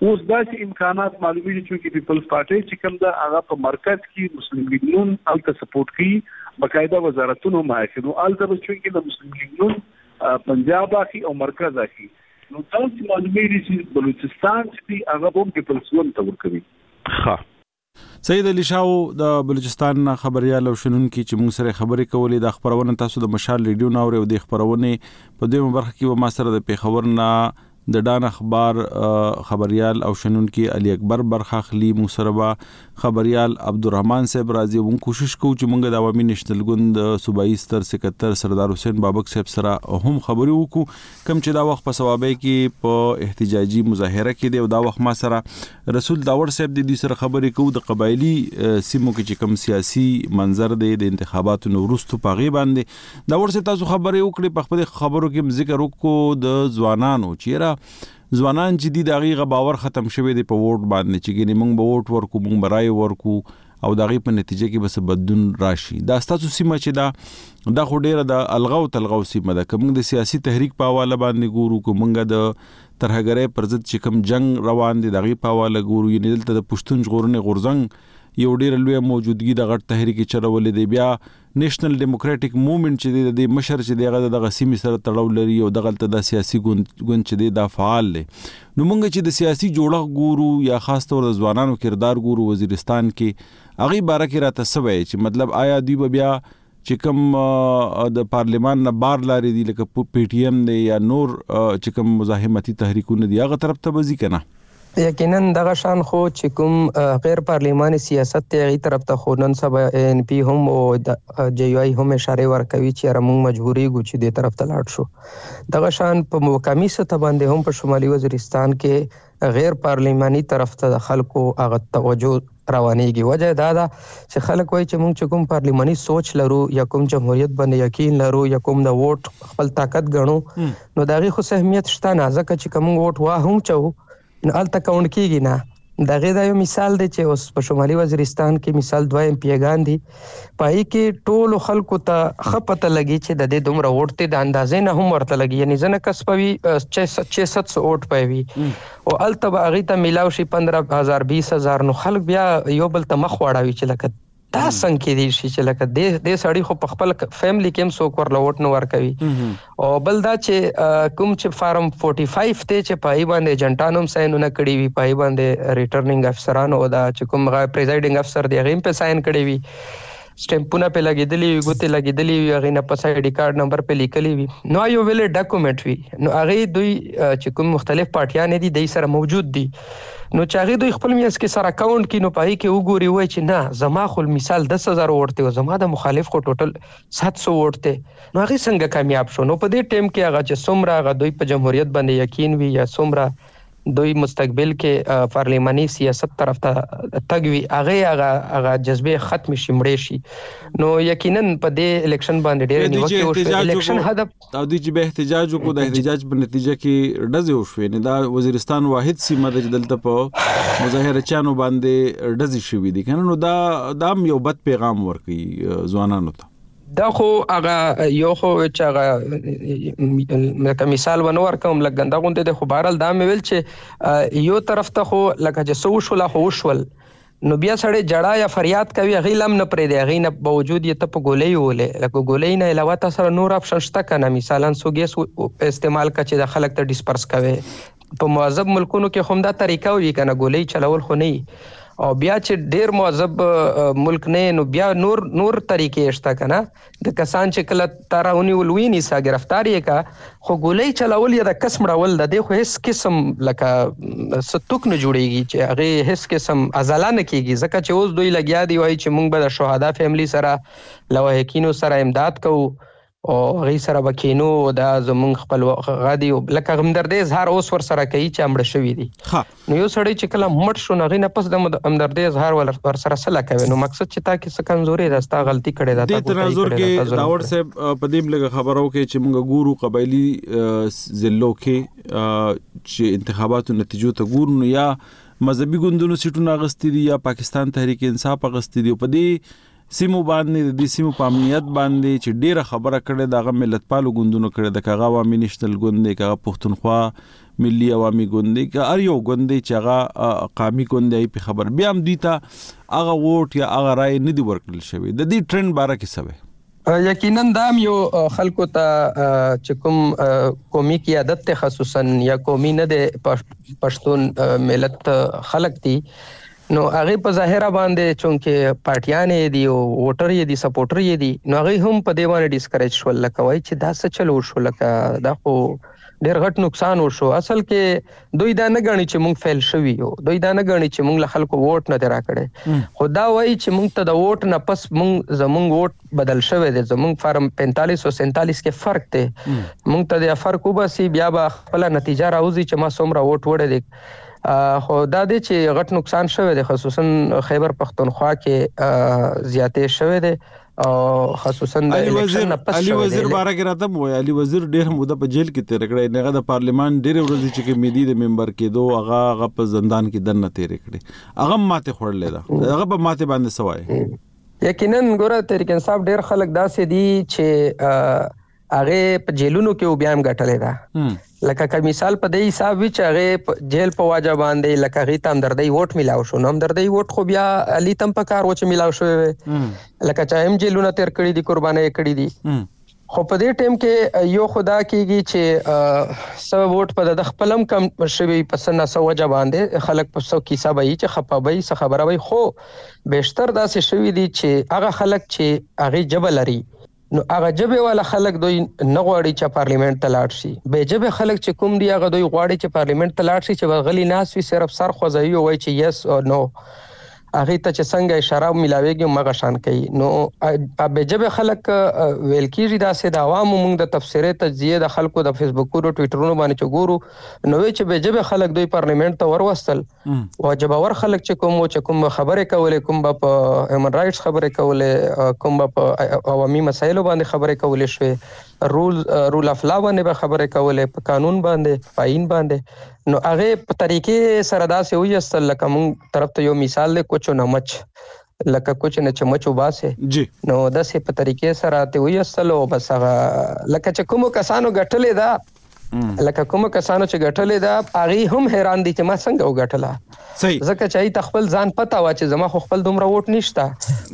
اوس داسې امکانات معلومیږي چونکې پیپلز پارټۍ چې کوم ده هغه په مرکز کې مسلم لیګ نون الته سپورټ کوي بقاعده وزارتونه هم اخی نو الته به چونکې د مسلم لیګ نون پنجاب اخی او مرکز اخی نو داسې معلومیږي چې بلوچستان چې دی هغه هم پیپلز ګوند ته ورکوي ښه سید علي شاه وو، د بلوچستان نه خبریال او شنونکي چې موږ سره خبرې کولې، دا خپرونه تاسو د مشال ریډیو نه اورئ او دې خپرونې په دویمه برخه کې به ما سره د پېښور نه د ډان اخبار خبریال او شنونکي علي اکبر برخه اخلي، موږ سره به خبریال عبدالرحمن صاحب راځي او موږ کوشش کوو چې موږ د عوامي نېشنل ګوند صوبایي ستر سکرتر سردار حسین بابک صاحب سره هم خبرې وکړو. کوم چې دا وخت په صوابۍ کې په احتجاجي مظاهره کې دی او دا وخت ما سره رسول داوړ صاحب دی دوی سره خبرې کوو د قبایلی سیمو کې چې کوم سیاسي منظر دی د انتخاباتو نو وروسته په غي باندې داوړ صاحب تاسو خبرې وکړي په خپل خبرو کې ذکر وکړو د ځوانانو چیرې ځوانان چې دی دغه باور ختم شوی دی په ووټ باندې چې ګنې مونږ به ووټ ورکو مونږ برای ورکو او د هغې په نتیجه کې به څه بدلون راشي دا ستاسو سیمه چې دا دا خو ډیره د الغاو تلغاو سیمه ده که موږ د سیاسي تحریک په حواله باندې ګورو که موږ د ترهګرۍ پر ضد چې کوم جنگ روان دی د هغې په حواله ګورو یعنې دلته د پښتون ژغورنې غورځنګ یو ډیر لوی موجودګي د غټ تحریک چلولې دی بیا نېشنل ډیموکراټیک مومنټ چې دی د دې مشر چې دی هغه د دغه سیمې سره تړاو لري او دغلته دا سیاسي ګوند ګوند چې دی دا فعال دی نو مونږ چې د سیاسي جوړښت ګورو یا خاص طور د ځوانانو کردار ګورو وزیرستان کې هغه باره کې راته څه وایي چې مطلب آیا دوی به بیا چې کوم د پارلیمان نه بار لارې دي لکه پی ټی ایم دی یا نور چې کوم مزاحمتي تحریکونه دي هغه طرف ته وځي کنه یقینا دغه شان خو چې کوم غیر پارلیماني سیاست دی هغې طرف ته خو نن سبا اې این پي هم او جې یو آی هم اشارې ورکوي چې یاره موږ مجبورېږو چې دې طرف ته لاړ شو. دغه شان په مقامي سطح باندې هم په شمالي وزیرستان کې غیر پارلیماني طرف ته د خلکو هغه توجه روانېږي وجه یې دا ده چې خلک وایي چې موږ چې کوم پارلیماني سوچ لرو یا کوم جمهوریت باندې یقین لرو یا کوم د ووټ خپل طاقت ګڼو نو دا غي خو اهمیت شته نه ځکه چې کوم ووټ واه هم چاو نو الته کاونټ کیږي نه دغه دا یو مثال دی چې اوس په شمالي وزیرستان کې مثال دوه ایم پی ګان دي په هغه کې ټولو خلکو ته ښه پته لګي چې د دې دومره ووټ دی د اندازې نه هم ورته لګي یعنی ځنه کس په وي چې 700 ووټ په وي او الته به هغه ته ملاو شي 15000 20000 نو خلک بیا یو بل ته مخ واړوي چې لکه دا څنګه کې دي شي چې لکه د دې سړی خو په خپل فیملی کې هم څوک ورلوټ نه ورکوي او بل دا چې کوم چې فارم 45 ته چې پای باندې جنټانوم ساينونه کړی وي پای باندې ریټرننګ افسرانو او دا چې کوم غا پریزایډینګ افسر دی غیم په ساين کړی وي سټمپونه په لګیدلی وي ګوتې لګیدلی وي هغه نه پس آی ډی کارت نمبر په لیکلی وي نو یو ویل ډاکومېنټ وي نو هغه دوی چې کوم مختلف پارټیان دي د سره موجود دي نو چې هغه دوی خپل میاس کې سره اکاونټ کې نو پای کې وګوري وای چې نه زما خپل مثال 10000 ورته او زما د مخالف خو ټوټل سات سو ووټ دی نو هغه سنګه کامیاب شو نو په دی ټیم کی هغه چه سومره هغه دوی په جمهوریت باندی یقین وی یا سومره دوی مستقبل کی فارلیمانی سیاست طرف ته تګ وی هغه هغه هغه جذبه ختم شی مړی شی نو یقینا په دی الیکشن باندی ډیر نیوکی وشو الیکشن هدف دا دوی چې به احتجاج وکړو د احتجاج په نتیجه کې ډزې وشوې نه دا وزیرستان واحد سیمه ده چې دلته په مظاهره چانو باندې ډزې شوې دي کنه نو دا دام یو بد پیغام ورکي ځوانانو ته دا خو هغه یو خو چې هغه لکه مثال ونه ورکوم لکه ګنده غونډه د خو بهرال دا مې ویل چې یو طرف ته خو لکه چې سو شو لا خو شول نو بیا سړی جړا یا فریاد کوي هغه لم نه پرې دی هغه نه باوجود یې ته په ګولۍ وولې لکه ګولۍ نه علاوه تا سره نور آپشن شته کنه مثالا سو ګیس استعمال کچې د خلک ته ډیسپرس کوي په معذب ملکونو کې هم دا طریقه وي کنه ګولۍ چلول خو نه او بیا چې ډیر معذب ملک نه نو بیا نور نور طریقې شته کنه د کسان چې کله تا را ونیول وی نیسه گرفتار یې که خو ګولۍ چلاول یا د کس مړول د دې خو هیڅ قسم لکه څه توک نه جوړیږي چې هغه هیڅ قسم ازلا نه کیږي ځکه چې اوس دوی لګیا دی وایي چې موږ به د شهدا فیملی سره لوهکینو سره امداد کوو او هغه سره به کینو دا زمونږ خپل غدي لکه غمدردې اظهار اوس ور سره کوي چې امړ شوی دی نو یو سړی چې کله مړ شو نو هغې نه پس د همدردۍ اظهار ورسره څه لا کوې نو مقصد چې تا کې څه کمزورې ده ستا غلطي کړې ده دې تناظر کې داوړ صاحب په دې لږه خبره وکړي چې موږ ګورو قبایلی ضلعو کې چې انتخاباتو نتیجو ته ګورو نو یا مذهبي ګوندونو سیټونه غستې دي یا پاکستان تحریک انصاف غستې دي په دې سیمو باندې د دې سیمو په امنیت باندې چې ډیره خبره کړې دا غو ملتپالو ګوندونو کړې د کغه عوامي نشنل ګوند دی کغه پښتونخوا ملي عوامي ګوند دی که ار یو ګوند دی چې هغه قامي ګوند دی په خبر بیا هم دوی ته هغه ووټ یا هغه رائے نه دی ورکړل شوی د دې ټرند باره کې سوي یقینا دا یو خلکو ته چې کوم قومي قیادت ته خصوصا یا قومي نه د پښتون ملت خلک دي نو هغه په ظاهره باندې چونکه پارټیان یې دي او ووټر یې دي سپورټر یې دي نو هغه هم په دې باندې ډیسکریج شول لکه وای چې دا څه چل وشو لکه دا خو ډیر غټ نقصان وشو اصل کې دوی دا نه غني چې مونږ فیل شوی یو دوی دا نه غني چې مونږ له خلکو ووټ نه درا کړي خو دا وایي چې مونږ ته د ووټ نه پس مونږ زمونږ ووټ بدل شوی دی زمونږ فارم 45 او 47 کې فرق دی مونږ ته د فرق وباسي بیا به خپل نتیجه راوځي چې ما څومره ووټ وړي دي خو دا دی چې غټ نقصان شوی دی خصوصا خیبر پښتونخوا کې زیاتې شوی دی او خصوصا د الیکشن نه پس علي وزیر باره کې راته وای علي وزیر ډېر موده په جیل کې تیر کړی نه د پارلیمان ډېر ورځې چې کمیدي د ممبر کېدو هغه هغه په زندان کې دنه تیر کړی هغه ماته خړلې ده هغه په ماته باندې سوای یقینا ګوره تحریک انصاف ډېر خلک داسې دي چې هغه په جیلونو کې بیا هم ګټلې ده لکه که مثال په دې حساب وی چې هغه جیل په واجب باندې لکه غي تام دردې ووټ ملاو شو نو دردې ووټ خو بیا علي تم په کار و چې ملاو شوی وي لکه چې هم جیلونه تیر کړی دي قربانې کړی دي خو په دې ټیم کې یو خدا کیږي چې سو ووټ په د خپلم کم شوی په سنه سو وجه باندې خلک په سو کیسه به چې خپه به څه خبره وي خو بهشتر داسې شوی دي چې هغه خلک چې هغه جبل لري نو هغه ژبې والا خلک دوی نه غواړي چې پارلیمنټ ته لاړ شي بې ژبې خلک چې کوم دي هغه دوی غواړي چې پارلیمنټ ته لاړ شي چې به غلي ناست وي صرف سر خوځوي او وایي چې یس او نو هغه ته چې څنګه اشاره ملاويږي مغه شان کوي نو به جبه خلک ویل کیږي دا سه د عوامو موږ د تفسیره تجزیه د خلکو د فیسبوکونو ټویټرونو باندې چګورو نو چې به جبه خلک دوی پارلیمنت ته وروستل او جباور خلک چې کوم چې کوم خبره کولې کوم په هیومن رائټس خبره کولې کوم په عوامي مسایلو باندې خبره کولې شوې رول رول اف لا باندې به خبره کولې په قانون باندې پاین باندې نو هغه په طریقې سره داسې وي چې لکه مونږ طرف ته یو مثال له کوچو نه مچ لکه کوچ نه چې مچ وباسه نو داسې په طریقې سره ته وي اصل او بس هغه لکه چې کوم کسانو غټلې ده لکه کوم کسانو چې ګټلې ده هغه هم حیران دي چې ما څنګه وګټله ځکه چې ته خپل ځان پتا وا چې زما خو خپل دومره ووټ نشته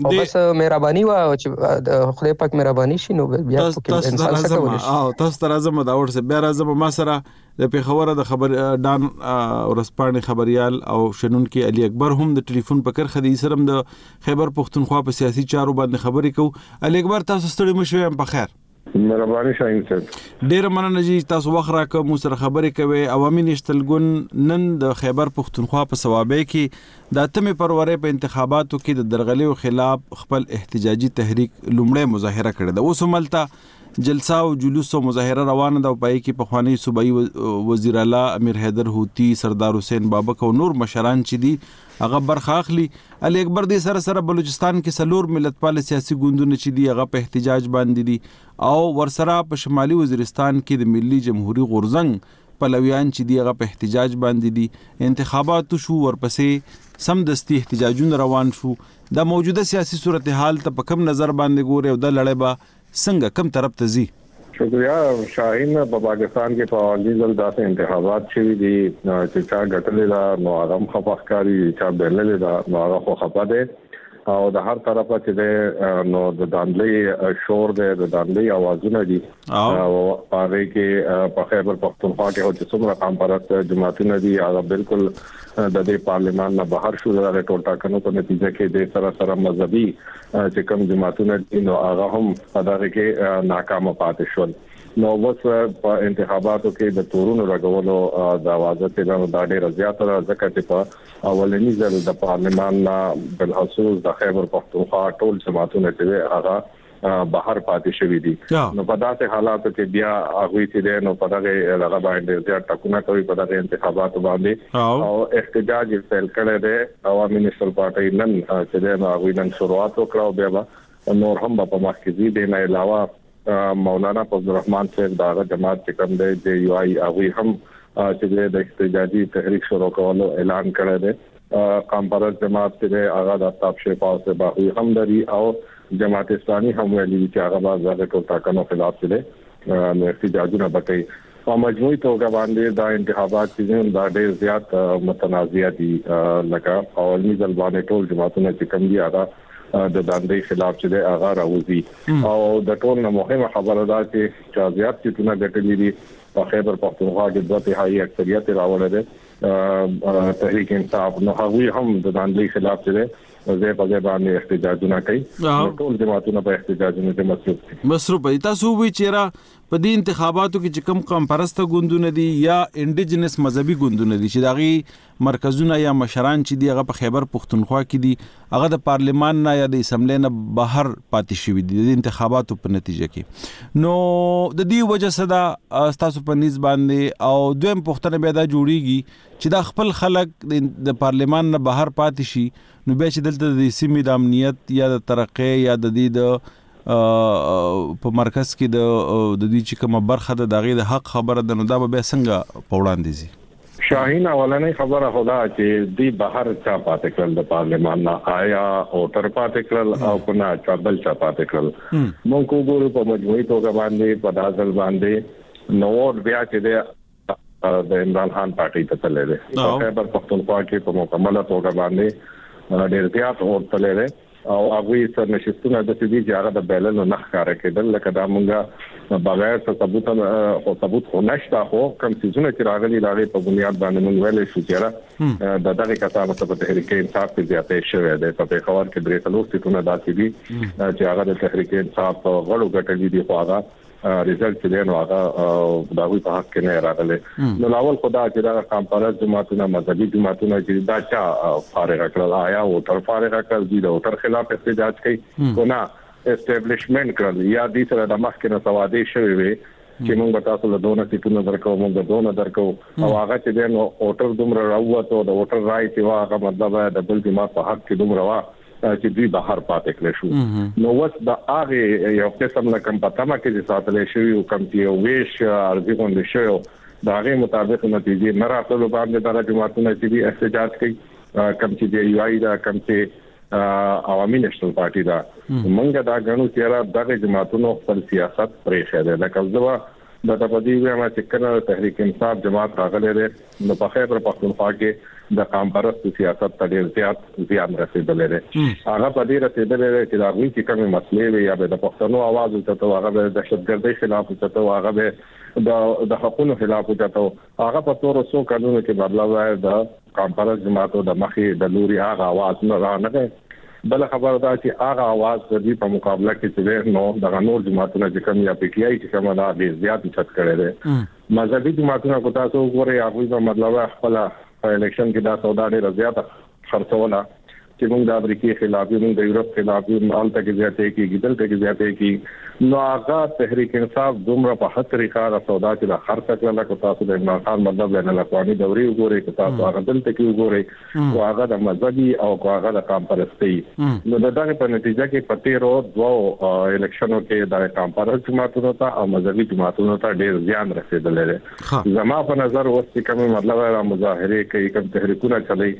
او بس مهرباني وا چې خدای پاک مهرباني شي نو بیا انسان څه کولی شي او تاسو تر ازم دا ورسه بیا راځم ما سره د پیښور د خبر ډان ورسپانې خبريال او شنونکي علي اکبر هم د ټلیفون په کرخه دي سره د خیبر پښتونخوا په سیاسي چارو باندې خبرې کوي علي اکبر تاسو ستړي مشوي په خیر مهرباني شاهین صاحب ډیره مننه جی تاسو وخت راکړ مو سره خبرې کوي عوامي نشتل ګوند نن د خیبر پښتونخوا په ثوابه کې د اتمې پرورې په انتخاباتو کې د درغلیو خلاف خپل احتجاجي تحریک لومړی مظاهره کړې ده اوس ملته جلسه او جلوس او مظاهره روانه ده او پای کې په خوانی صوبایي وزیر اعلی امیر حیدر هوتی سردار حسین بابک او نور مشران چې دي هغه برخه اخلي علي اکبر دې سره سره بلوچستان کې څلور ملت پاله سیاسي ګوندونه چې دي هغه په احتجاج باندې دي او ورسره په شمالي وزیرستان کې د ملي جمهوري غورځنګ پلویان چې دي هغه په احتجاج باندې دي انتخابات وشو ورپسې سمدستي احتجاجونه روان شو دا موجوده سیاسي صورتحال ته په کوم نظر باندې ګورې او دا لړۍ به څنګه کوم طرف ته ځي. شکریه شاهین په پاکستان کې په اولني ځل داسې انتخابات شوي دي چې چا ګټلې ده نو هغه هم خپه ښکاري چا بایللې ده نو هغه خو خپه دی او د هر طرفه چې دی نو د داندلۍ شور دی د داندلۍ اوازونه دي او په هغې کې په خیبر پښتونخوا کې خو چې څومره قام پرست جماعتونه دي هغه بالکل د دې پارلمان نه بهر شو د دغه ټولټاکنو په نتیجه کې دې سره سره مذهبي چې کوم جماعتونه دي نو هغه هم په دغه کې ناکام پاتې شول نو اوس په انتخاباتو کې د تورونو رغولو د اوازه چې دا د ډېر زیات را ځکه چې په اولنی ځل د پارلمان نه بل خصوص د خیبر پښتونخوا ټول جماعتونه چې هغه بهر پاتې شوې دي نو په داسې حالاتو کې بیا هغه چې د نو په دغه لغه باندې زیات ټکونه کوي په دغه انتخاباتو باندې او احتجاج یې فعال کړی دی هوا مينسټر پارټۍ نن چې دی نو هغوی نن شروعات وکړه او بیا به نور هم به په مخ کې ځي دې نه علاوه مولانا فضل الرحمن صاحب دا هغه جماعت چې کوم دی جې یو آی هغوی هم چې دی د احتجاجي تحریک شروع کولو اعلان کړی دی قام پرست جماعت چې دی هغه د افتاب شفا او سباهوی هم لري او جماعت اسلامي هم ویلي چې هغه به د ټول ټاکنو خلاف چې دی نو احتجاجونه به کوي په مجموعي توګه باندې دا انتخابات چې دي دا ډېر زیات متنازعه دي لکه په اولني ځل باندې ټول جماعتونه چې کوم دي هغه د داندې خلاف چې د هغه راوځي او د ټول نه مهمه خبره ده چې چا زیات سیټونه ګټلې دي په خیبر پښتونخوا کې دوه تهایی اکثریت راوړل دي تحریک انصاف نو هغه هم د داندې خلاف چې زه په ځای باندې احتجاجونه کوي ټول جماعتونه په احتجاجونو کې مصروف دي مصروف دي تاسو وی چیرې په دې انتخاباتو کې چې کوم قوم پرسته ګوندونه دي یا انډیجنس مذهبي ګوندونه دي چې داغي مرکزونه یا مشران چې دی هغه په خیبر پښتونخوا کې دي هغه د پارلیمان نه یا د اسمبلی نه بهر پاتې شوی دي د انتخاباتو په نتیجه کې نو د دې وجه صدا تاسو په نس باندې او دویم پښتنه بیا دا جوړیږي چې دا خپل خلک د پارلیمان نه بهر پاتې شي نو بیا چې دلته د سیمې د امنیت یا د ترقې یا د دې د په مرکز کې د دوی چې کومه برخه ده د هغې د حق خبره ده نو دا به بیا څنګه په وړاندې ځي؟ شاهین اولنۍ خبره خو دا چې دوی بهر چا پاتې کړل د پارلمان نه آیا اوټر پاتې کړل او که نه چا بل چا پاتې کړل مونږ وګورو په مجموعي توګه باندې په دا ځل باندې نوور بیا چې د د عمران خان پارټي ته تللی دی په خیبر پښتونخوا کې په مکمله توګه باندې ډیر زیات اور تللی دی او هغه سر نشستونه د دې چې هغه د بیلل نه ښکارا کېدل لکه دا مونږه بغیر څه ثبوت خو ثبوت خو نشته خو کم سيزونه چې راغلي راغلي په بنیاد باندې مونږ ویلې شو چې دا دغه کسانو ته په تحریک انصاف کې زیاتې شوې ده په پیښور کې درې څلور سيټونه داسې دي چې هغه د تحریک انصاف غړو ګټلې دي خو هغه رزلټ چې دی نو هغه د هغوی په حق کې نه راغلی نو لاول خدا چې دا کمپارز جماعتونه مذهبي جماعتونه چې دا چا فارغ کړل آیا او تر فارغ کړل دي او تر خلاف احتجاج کوي کو نه اسټابلیشمنت کړل یا د سره د مخ کې نه سوادې شوی وي چې موږ به تاسو له دونه سیټونو درکو موږ به دونه درکو او هغه چې د اوټر دومره راووتو د اوټر رائټ واغه مطلب د بل جماعت په حق کې دومره واغه چې دوی بهر پاتې کړی شو نو وس د هغه یو قسم نه کم پتمه کې چې ساتل شوی او کم کې ویش ارزي غونډې شو دا غي مطابق نتیجې نه راتلو باندې دغه جماعتونه چې دی احتجاج کوي کم چې دی یو ایدا کم چې عوامي نېشنل پارټي دا مونږه دا غنو چې را دغه جماعتونو خپل سیاست پرې خېره لکه زوا درته په دې وياړمه چې کله د تحريک انصاف جماعت راغلی دی نو په خيبر پښتونخوا کې د قام پرست سياست ته ډېر زيات زيان رسېدلی دی هغه په دې رسېدلی دی چې د هغوی چې کومې مسلې وي يا به د پښتنو اواز اوچتو هغه به د دهشتګردۍ خلاف اوچتو هغه به د د حقونو خلاف اوچتو هغه په تورو څو کلونو کې بدله وای د کانفرنس جماعتو د مخې د لوري هغه اواز نه رانغی بل خبره دا چې هغه اواز د دوی په مقابله کې چې ده نو د نور جماعتونه چې کوم یا پی ټی آی چې کومه دا ډیر زیات چت کړي دي مذهبي جماعتونه کو تاسو وګورئ هغه به مطلب خپل په الیکشن کې دا سودا ډیره زیاته خرڅوله چې موږ د امریکې خلاف یو موږ د یورپ خلاف یو هلته کې زیاتې کیږي دلته کې زیاتې کیږي نو هغه تحریک انصاف دومره په هغه طریقه را سودا چې د خرڅ کړل لکه تاسو د عمران خان مطلب لنه لقواني دوري وګورئ که تاسو هغه دلته کې وګورئ او هغه د مذهبي او هغه د قام پرستي نو د دغه په نتیجه کې په تیرو دوه الیکشنو کې د قام پرست جماعتونو ته او مذهبي جماعتونو ته ډیر زیان رسیدلی دی زما په نظر اوس چې کوم مطلب را مظاهره کوي کوم تحریکونه چلي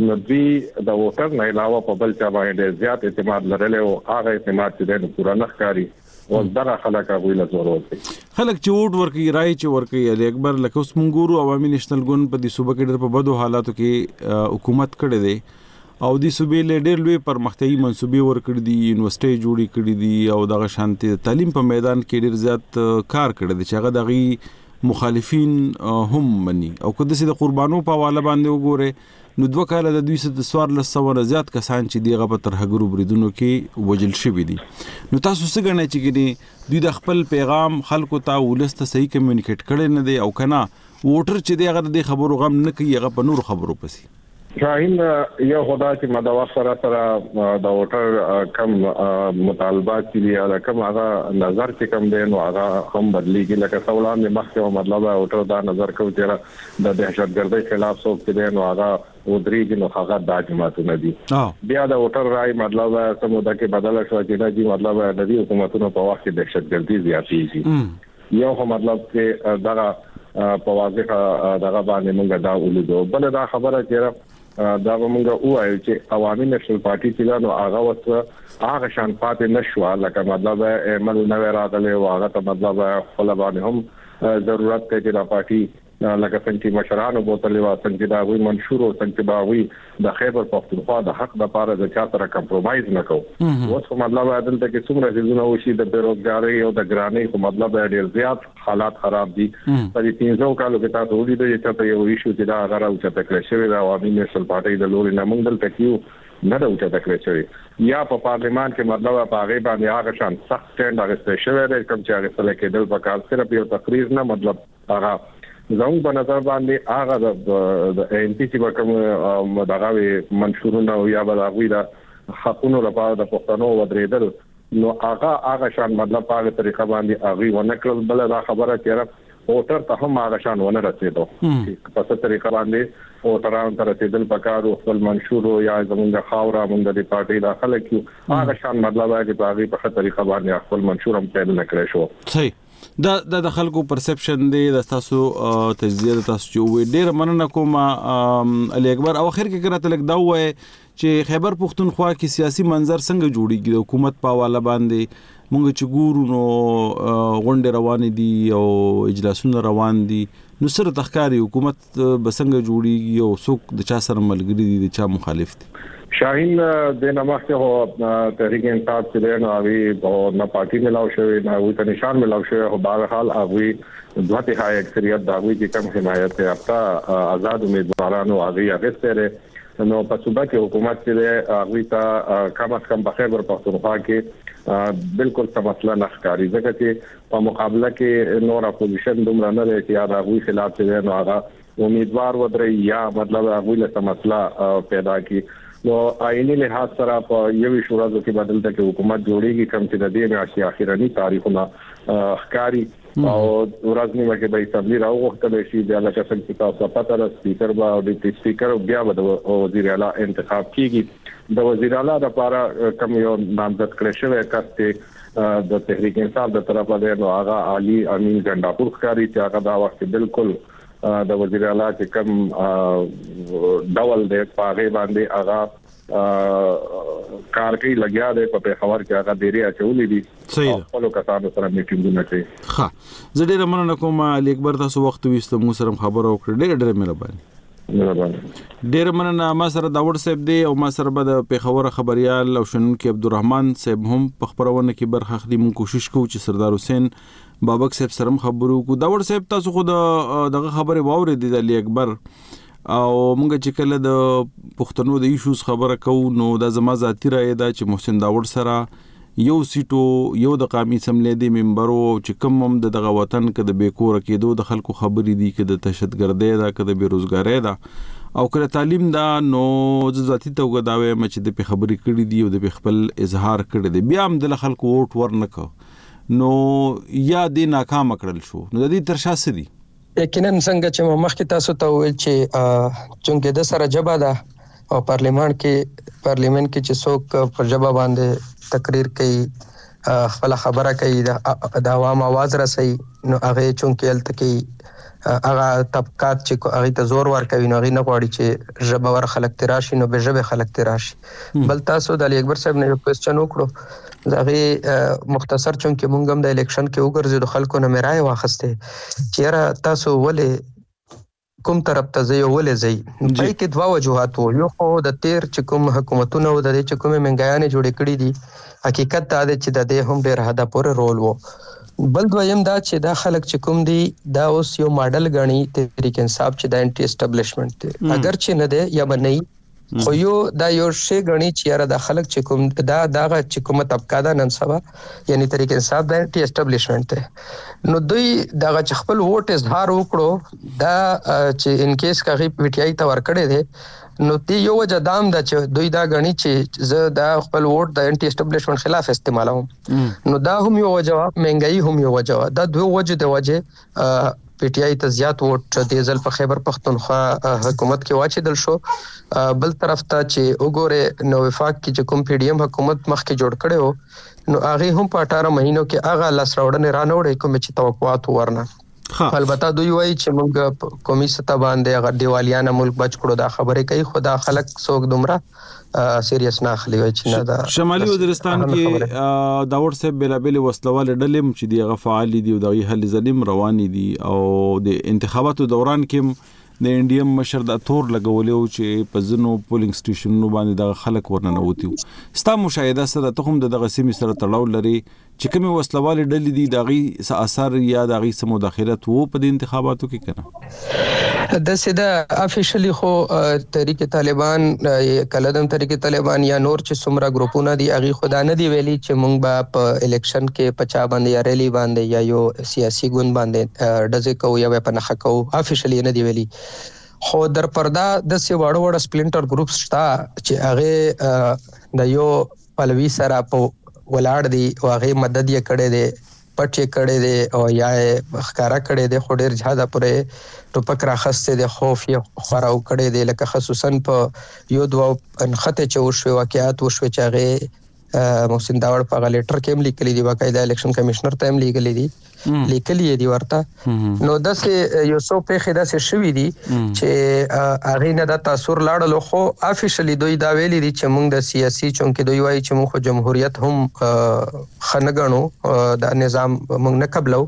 نو دوی د ووټر نه علاوه په بل چا باندې ډېر زیات اعتماد لرلی او هغه اعتماد چې دنه پوره نه ښکاری او دغه خلک هغه له زور ورته خلک چې ووټ ورکوي رائے چې ورکوي علي اکبر لکه اوس مونږ ګورو عوامي نېشنل ګوند په دې صوبه کې ډېر په بدو حالاتو کې حکومت کړی دی او د صوبې له ډېر لوی پرمختیايي منصوبې ورکړې دي یونیورسيټي جوړې کړې دي او دغه شانتي تعلیم په میدان کې ډېر زیات کار کړی دی چې هغه دغه مخالفین هم مني او که داسې د قربانو په حواله باندې وګورئ نو دوه کاله د دوی څخه څوارلس سوه نه زیات کسان چې دغه په ترهګرو بریدونو کې وژل شوي دي نو تاسو څه ګڼئ چې ګنې دوی د خپل پیغام خلکو ته ولس ته صحیح کمیونیکیټ کړی نه دی او کنه ووټر چې دغه د خبرو غم نه کوي هغه په نور خبرو پسې شاهین یو خدا چې ما د وخت سره سره د ووټر کم مطالبات چې دی دا کم هغه نظر چې کم دی نو هغه هم بدلیږي لکه څولان د مخکې او مطلب ووټر دا نظر کو چې د دهشتګردۍ خلاف څوک چې دی نو هغه ودرېږي نو هغه دا جماعتونه دي بیا د ووټر رائے مطلب سمو د کې بدل شو چې دا جی مطلب د دې حکومتونو په وخت کې دهشتګردي زیاتېږي یو خو مطلب چې دغه په واضح دغه باندې موږ دا ولیدو بل دا خبره چې دا به موږ وایو چې عوامي نېشنل پارټي چې دا نو هغه وس هغه شان پاتې نشو لکه مطلب عمل نه راغلی او هغه ته مطلب خپل باندې هم ضرورت ته چې دا پارټي لکه څنګه چی مشرانو بوتلی وه څنګه چی د هغوی منشور او څنګه چی به هغوی د خیبر پښتونخوا د حق د پاره د چا سره کمپرومایز نه کو اوس خو مطلب آیا دلته کې څومره سیزونه وشي د بیروزګاری او د ګرانی خو مطلب آیا ډیر زیات حالات خراب دي په دې پنځو کالو کې تاسو ولیدل چې چاته یو ایشو چې دا غره او چته کړی شوی دا عوامي نیشنل پارټي د لوري نه موږ دلته کیو نه د اوچته کړی شوی یا په پارلیمان کې مطلب په هغه باندې هغه شان سخت سټند اغستې شوی دی کوم چې اغستل کېدل په کار صرف یو تقریر نه مطلب هغه زموږ په نظر باندې هغه د ایم پی چې به کوم دغه منشورونه او یا به د هغوی د حقونو لپاره د پښتنو ودرېدل نو هغه هغه شان مطلب په هغه طریقه باندې هغوی ونه کړل بل دا خبره چېرې اوټر ته هم هغه شان ونه رسېدو چې په څه طریقه باندې اوټران ته رسېدل پکارو خپل منشور یا زمونږ خاورا مونږ د پارټي داخله کیو هغه شان مطلب هغه په هغه په طریقه باندې خپل منشور هم پیل نکړې شو دا د د خلکو پرسپشن دی د تاسو تجزیه د تاسو چې وې ډیر مننه کوم علي اکبر او اخر کې کراته لګ دا وای چې خیبر پښتونخوا کې سیاسي منظر څنګه جوړیږي د حکومت په حواله باندې مونږ چې ګورو نو غونډه روان دي او اجلاسونه روان دي نو سره تخکاری حکومت څوک به څنګه جوړیږي او څوک د چا سره ملګري دي د چا مخالف دي. شاهین د نه مخکې هو تحریک انصاف چې دی نو هغوی هو نه پارټي ملاو شوې نه هغوی ته نشان ملاو شوی خو بهرحال هغوی دوه تهایې اکثریت د هغوی چې کوم حمایت یافته ازاد امیدوارانو هغوی اخیستی دی نو په صوبه کې حکومت چې دی هغوی ته کم از کم په خیبر پښتونخوا کې بالکل څه مسله نه ښکاري ځکه چې په مقابله کې نور اپوزیشن دومره نه دی چې یا د هغوی خلاف چې دی نو هغه امیدوار ودري یا مطلب هغوی له څه مسله پیدا کی نو آئینی لحاظ سره په یوې شورازو کې بدلته کې حکومت جوړیږي کوم چې د دې میاشتې اخیرنی تاریخونه ښکاری او ورځ نیمه کې به اسمبلی راوغوښتل شي بیا لکه څنګه چې تاسو پته را سپیکر به او ډیپټي سپیکر بیا به د وزیر اعلی انتخاب کیږي د وزیر اعلی لپاره کوم یو نامزد کړی شوی کس ته د تحریک انصاف د طرفه دی نو هغه علي امین ګنډاپور ښکاري چې هغه دا وخت بالکل د وزیر اعلی چې کوم ډول دی په هغه باندې هغه کار کوي لګیا دی په پیښور کې هغه ډیره اچولې دي صحیح خپل کسانو سره میټینګونه کوي ښه زه ډیره مننه کوم لیک بر تاسو وخت ویستو مو سره خبرو کړې ډیره ډیره مهرباني ډیر مننه ما سره داوړ صاحب دی او ما سره به د پیښور خبريال او شنونکي عبدالرحمن صاحب هم په خبرونه کې برخه اخلي مون کوشش کوو چې سردار حسین بابک صاحب سره خبرو کو داوړ صاحب تاسو خو دغه خبره واورې دي د علي اکبر او موږ چې کله د پښتنو د ایشوز خبره کوو نو دا زما ذاتی رائے ده چې محسن داوړ سره یو سیټ و، یو د قامي اسمبلۍ دی ممبر و او چې کوم هم د دغه وطن که د بې کوره کېدو د خلکو خبرې دي، که د تشدګردۍ ده، که د بې روزګارۍ ده او که د تعلیم ده نو زه ذاتي توګه دا وایم چې ده پرې خبرې کړې دي او ده پرې خپل اظهار کړی دی. بیا هم ده له خلکو ووټ ورنه کړ نو یا دې ناکامه کړل شو نو د دې تر شا څه دي؟ یقینا څنګه چې ما مخکې تاسو ته وویل چې چونکې د سره جبه ده او پارلیمان کې پارلیمان کې چې څوک پر جبه باندې تقریر کوي خپل خبره کوي د عوام आवाज رسي نو هغه چونکې الته کې هغه طبقات چې هغه ته زور ورکوي نو هغه نه غواړي چې جبه ور خلک تراشي نو به جبه خلک تراشي بل تاسو د علي اکبر صاحب نه یو کوېسچن وکړو دا غي مختصر چون کې مونږ هم د الیکشن کې وګرځیدو خلکو نه میرای واخسته چیرې تاسو ولې کوم طرف ته ځي ولې ځي په کې دوا وجوهات وو یو خو د تیر چې کوم حکومتونه او د دې چې کومه منګیانې جوړ کړې دي حقیقت دا دی چې د دې هم ډیر حدا پورې رول وو بل دویم دا چې دا خلک چې کوم دي دا اوس یو ماډل غني تحریک انصاف چې د انټي اسټابلیشمنت دی اگر چې نه دی یا بنئ خو یو دا یو شی غني چې یاره د خلک چې کوم دا دغه چې کومه طبقه ده نن سبا یعنی طریق انصاف د انټي اسټابلیشمنت ته نو دوی دغه چې خپل ووټ اظهار وکړو دا چې ان کیس کغی پی ټی آی ته ورکړی دی نو دی یو وجه دام د چې دوی دا غني چې زه دا خپل ووټ د انټي اسټابلیشمنت خلاف استعمالوم نو دا هم یو وجه مهنګای هم یو وجه دا دوه وجه د وجه پي ټي آی ته زیات ووټ دې ځل په خیبر پښتونخوا حکومت کې واچېدل شو. بل طرف ته چې وګورئ نو وفاق کې چې کوم پي ډي ایم حکومت مخکې جوړ کړی و نو هغې هم په اټاره مهینو کې هغه لاسراوړنې رانه وړې کومې چې توقعات ورنه البته دوی وایي چې موږ قومي سطح باندې هغه دیوالیانه ملک بچ کړو دا خبرې کوي خو دا خلک څوک دومره سیریس نه اخلي وای چې نه دا شمالي وزیرستان کې داوړ صاحب بلابل وسلوال ډلې چې دغه فعال دي او دغه هلي ظلم روان دي او د انتخاباتو دوران کې د ان ډي ام مشر د تور لګولې او چې په زنو پولینګ سټیشنونو باندې د خلک ورننوتی ستا مشاهده سره ته هم دغه سیمې سره تړاو لري چې کومې وسله والې ډلې دي د هغوی څه اثر یا د هغوی څه مداخلت وو په دې انتخاباتو کې که نه؟ داسې ده افیشلي خو تحریک طالبان کله د تحریک طالبان یا نور چې څومره ګروپونه دي هغوی خو دا نه دي ویلي چې موږ به په الیکشن کې په چا باندې یا ریلي باندې یا یو سیاسي ګوند باندې ډزې کوو یا به په نښه کوو افیشلي یې نه دي ویلي خو در پردا داسې واړه واړه سپلینټر ګروپس شته چې هغه د یو پلوي سره په ولاړ دي او هغې مدد یې کړی دی، پټ یې کړی دی او یا یې ښکاره کړی دی خو ډېر جهده پورې یې ټوپک راخستی دی، خوف یې خوراو کړی دی لکه خصوصاً په یو دوو نښتې چې وشوې، واقعات وشوې چې هغې محسن داوړ په هغه لېټر کې هم لیکلي دي، باقاعده الېکشن کمېشنر ته یې هم لېږلي دي. لیکلی یې دی ورته نو د سه یو څو پیخې د سه شوې دي چې هغه نه د تاثیر لاړل خو افیشلی دوی دا ویلي دي چې موږ د سیاسي چونکې دوی وایي چې موږ جمهوریت هم خنګنو د نظام موږ نه قبلو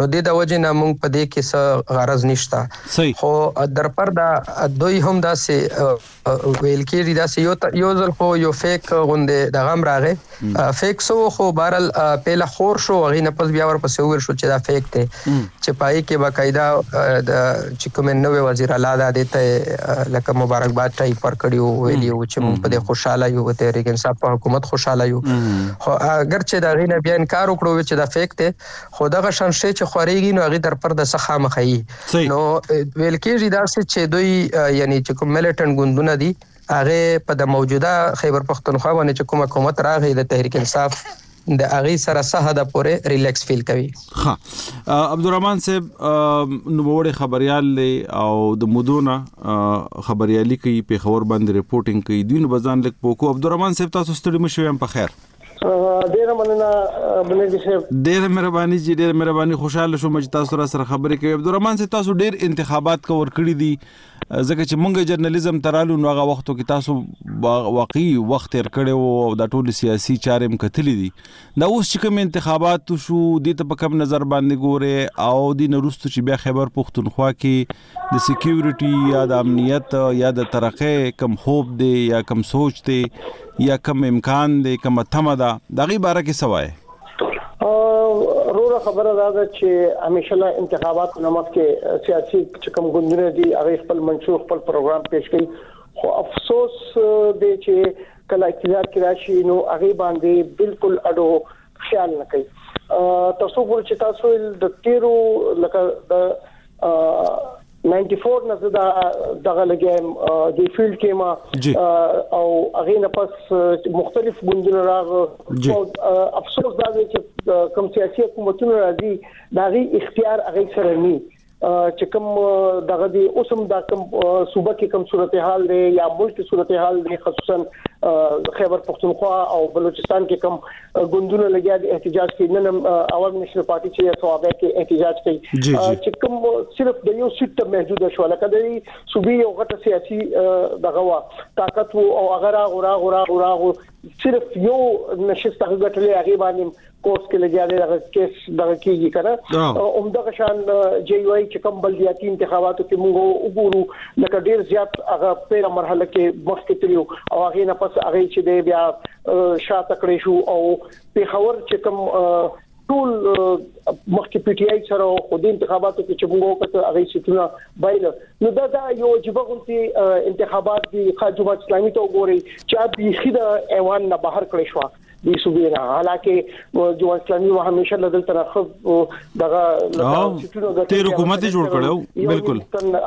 نو د د وجه نه موږ په دې کې څه غرض نشته خو در پر دا دوی هم دا سه ویل کېږي دا یو یو ځل خو یو فیک غوندې د غم راغې فیک سو خو بارل پهله خور شو غي نه پس بیا ورپسې ویل شو چې دا فیک دی چې پای کې باقاعده د چې کوم نوې وزیر اعلی دا د ته لکه مبارکباد ټایپ پر کړیو ویډیو چې موږ په دې خوشاله یو ته ریګن صاحب په حکومت خوشاله یو خو اگر چې دا غي نه بیا انکار وکړو چې دا فیک دی خو دغه شان شي چې خوريږي نو غي در پر د سخه مخې نو ویل کېږي دا چې دوی یعنی چې کوم ملټنټ ګوندونه دي هغه په د موجوده خیبر پښتونخوا باندې چې کوم حکومت راغی د تحریک انصاف د اغي سره سه د پوره ریلیکس فیل کوي ها عبدالرحمن صاحب نو وړي خبريال دی او د مودونه خبريالي کوي په خبر باندې رپورټینګ کوي دوی نو بزان لیک پوکو عبدالرحمن صاحب تاسو ستړي مشوي هم په خیر ډیره مننه بنګی صاحب ډیره مهرباني جی ډیره مهرباني خوشاله شوم چې تاسو را سره خبرې کوي عبدالرحمن سي تاسو ډیر انتخابات کور کړی دي ځکه چې مونږ جرنالیزم ترالو نو هغه وخت کې تاسو واقعي وخت تیر کړي وو او د ټولو سیاسي چارې هم کتلې دي دا اوس چې کوم انتخابات شو د ته په کوم نظر باندې ګوره او د نورستو چې بیا خیبر پښتونخوا کې د سیکیورټي یا د امنیت یا د ترقۍ کم خوب دی یا کم سوچ دی یا کم امکان دی کم تمه ده د غي باره کې سوای روره خبره دا ده چې همیشه له انتخاباتو نه مخکې سیاسي چې کوم ګوندونه دي هغه خپل منشور خپل پروګرام پیش کوي خو افسوس دی چې کله اقتدار کې راشي نو هغه باندې بالکل اډو خیال نه کوي تر څو پورې چې تاسو د تیرو لکه د 94 نه زه دا دغه لګیم د فیلډ کې ما او هغه نه پس مختلف ګوندونه راغ او افسوس دا دی چې کم سیاسي حکومتونه راځي دا غي اختیار هغه سره نه چې کوم دغه دی اوس هم دا کوم صوبه کې کوم صورتحال دی یا ملک کې صورتحال دی خصوصا خیبر پښتونخوا او بلوچستان کې کوم ګوندونه لګیا دي احتجاج کوي نن هم عوام نشنل پارټي چې ثوابه کې احتجاج کوي چې کوم صرف د یو سیټ ته محدود شو لکه د صوبې یو غټه سیاسي دغه وا طاقت او هغه را غورا غورا غورا صرف یو نشست هغه ټلې هغه باندې کورس کې لګیا دی دغه کیس دغه کیږي کنه هم دغه شان جی یو ای چې کوم بلدیاتي انتخاباتو کې موږ وګورو لکه ډیر زیات هغه پیله مرحله کې وخت تلو او هغه نه پس هغه چې دی بیا شاته کړی شو او په خبر چې کوم ټول مخکې پی ټی آی سره خو د انتخاباتو کې چې موږ وکړ هغه سټونه بایل نو دا دا یو عجیب غونتی انتخابات دی خاجوبات اسلامي ته وګوري چې به خیده ایوان نه بهر کړی شو دی صوبې نه حالکه جو اسلامي و همیشه له دلته راخب دغه لکه تیر حکومت جوړ کړو بالکل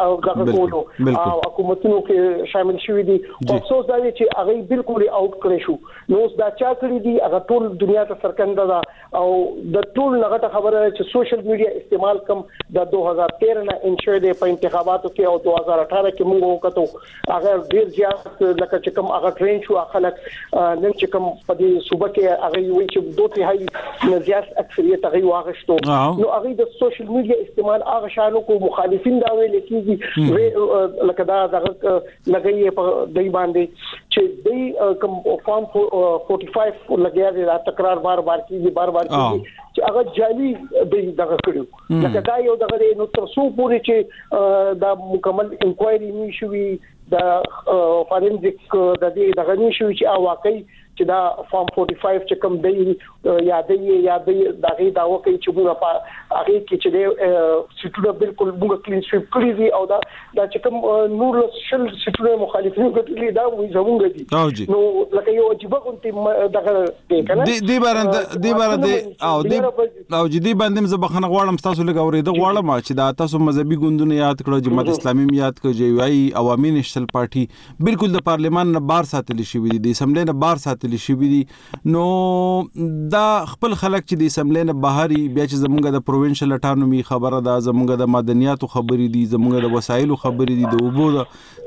او دغه کولو او حکومتونو کې شامل شوی دي خو افسوس دا دی چې هغه بالکل اوټ کړی شو نو دا چا کړی دي هغه ټول دنیا ته سرکند ده او د ټول لغټه خبره چې سوشل میډیا استعمال کم د 2013 نه انشور دی په انتخاباتو کې او 2018 کې موږ وکړو هغه ډیر زیات لکه چې کوم هغه ټرین شو خلک نن چې کوم په دې صوبه کې هغه وی چې دوه تهایی زیات اکثریت هغه واغشتو نو هغه د سوشل میډیا استعمال هغه شانو کو مخالفین دا ویل کیږي لکه دا دغه لګي په دای باندې چې دای کوم فارم 45 لګیا دی دا تکرار بار بار کیږي بار بار کیږي چې هغه جالي دغه کړو لکه دا یو دغه دی نو تر څو پورې چې دا مکمل انکوایري نه شوي د فارنزیک د دې دغه نه شوي چې واقعي چې دا فارم 45 چې کوم دی یادې یادې دغه دا وکړي چې موږ په هغه کې چې د سټوډنټ بالکل موږ کلین سویپ کړی دی او دا دا چې کوم نور شل سټوډنټ مخالفین کړی دا وي زمونږ دي نو لکه یو عجیب غونتی دغه دی کنه دی بارنده دی بارنده او دی او جدي باندې زه بخنه غواړم تاسو لږ اورېده غواړم چې دا تاسو مذهبي ګوندونه یاد کړو جماعت اسلامي یاد کړو جی وای عوامي نشل پارټي بالکل د پارلمان نه بار ساتل شي وي د اسمبلی نه بار ساتل شي وي نو دا خپل خلک چې د اسمبلی نه بهري بیا چې زمونږ د پروینشل اټانومي خبره ده زمونږ د مدنیاتو خبرې دي زمونږ د وسایلو خبرې دي د وبو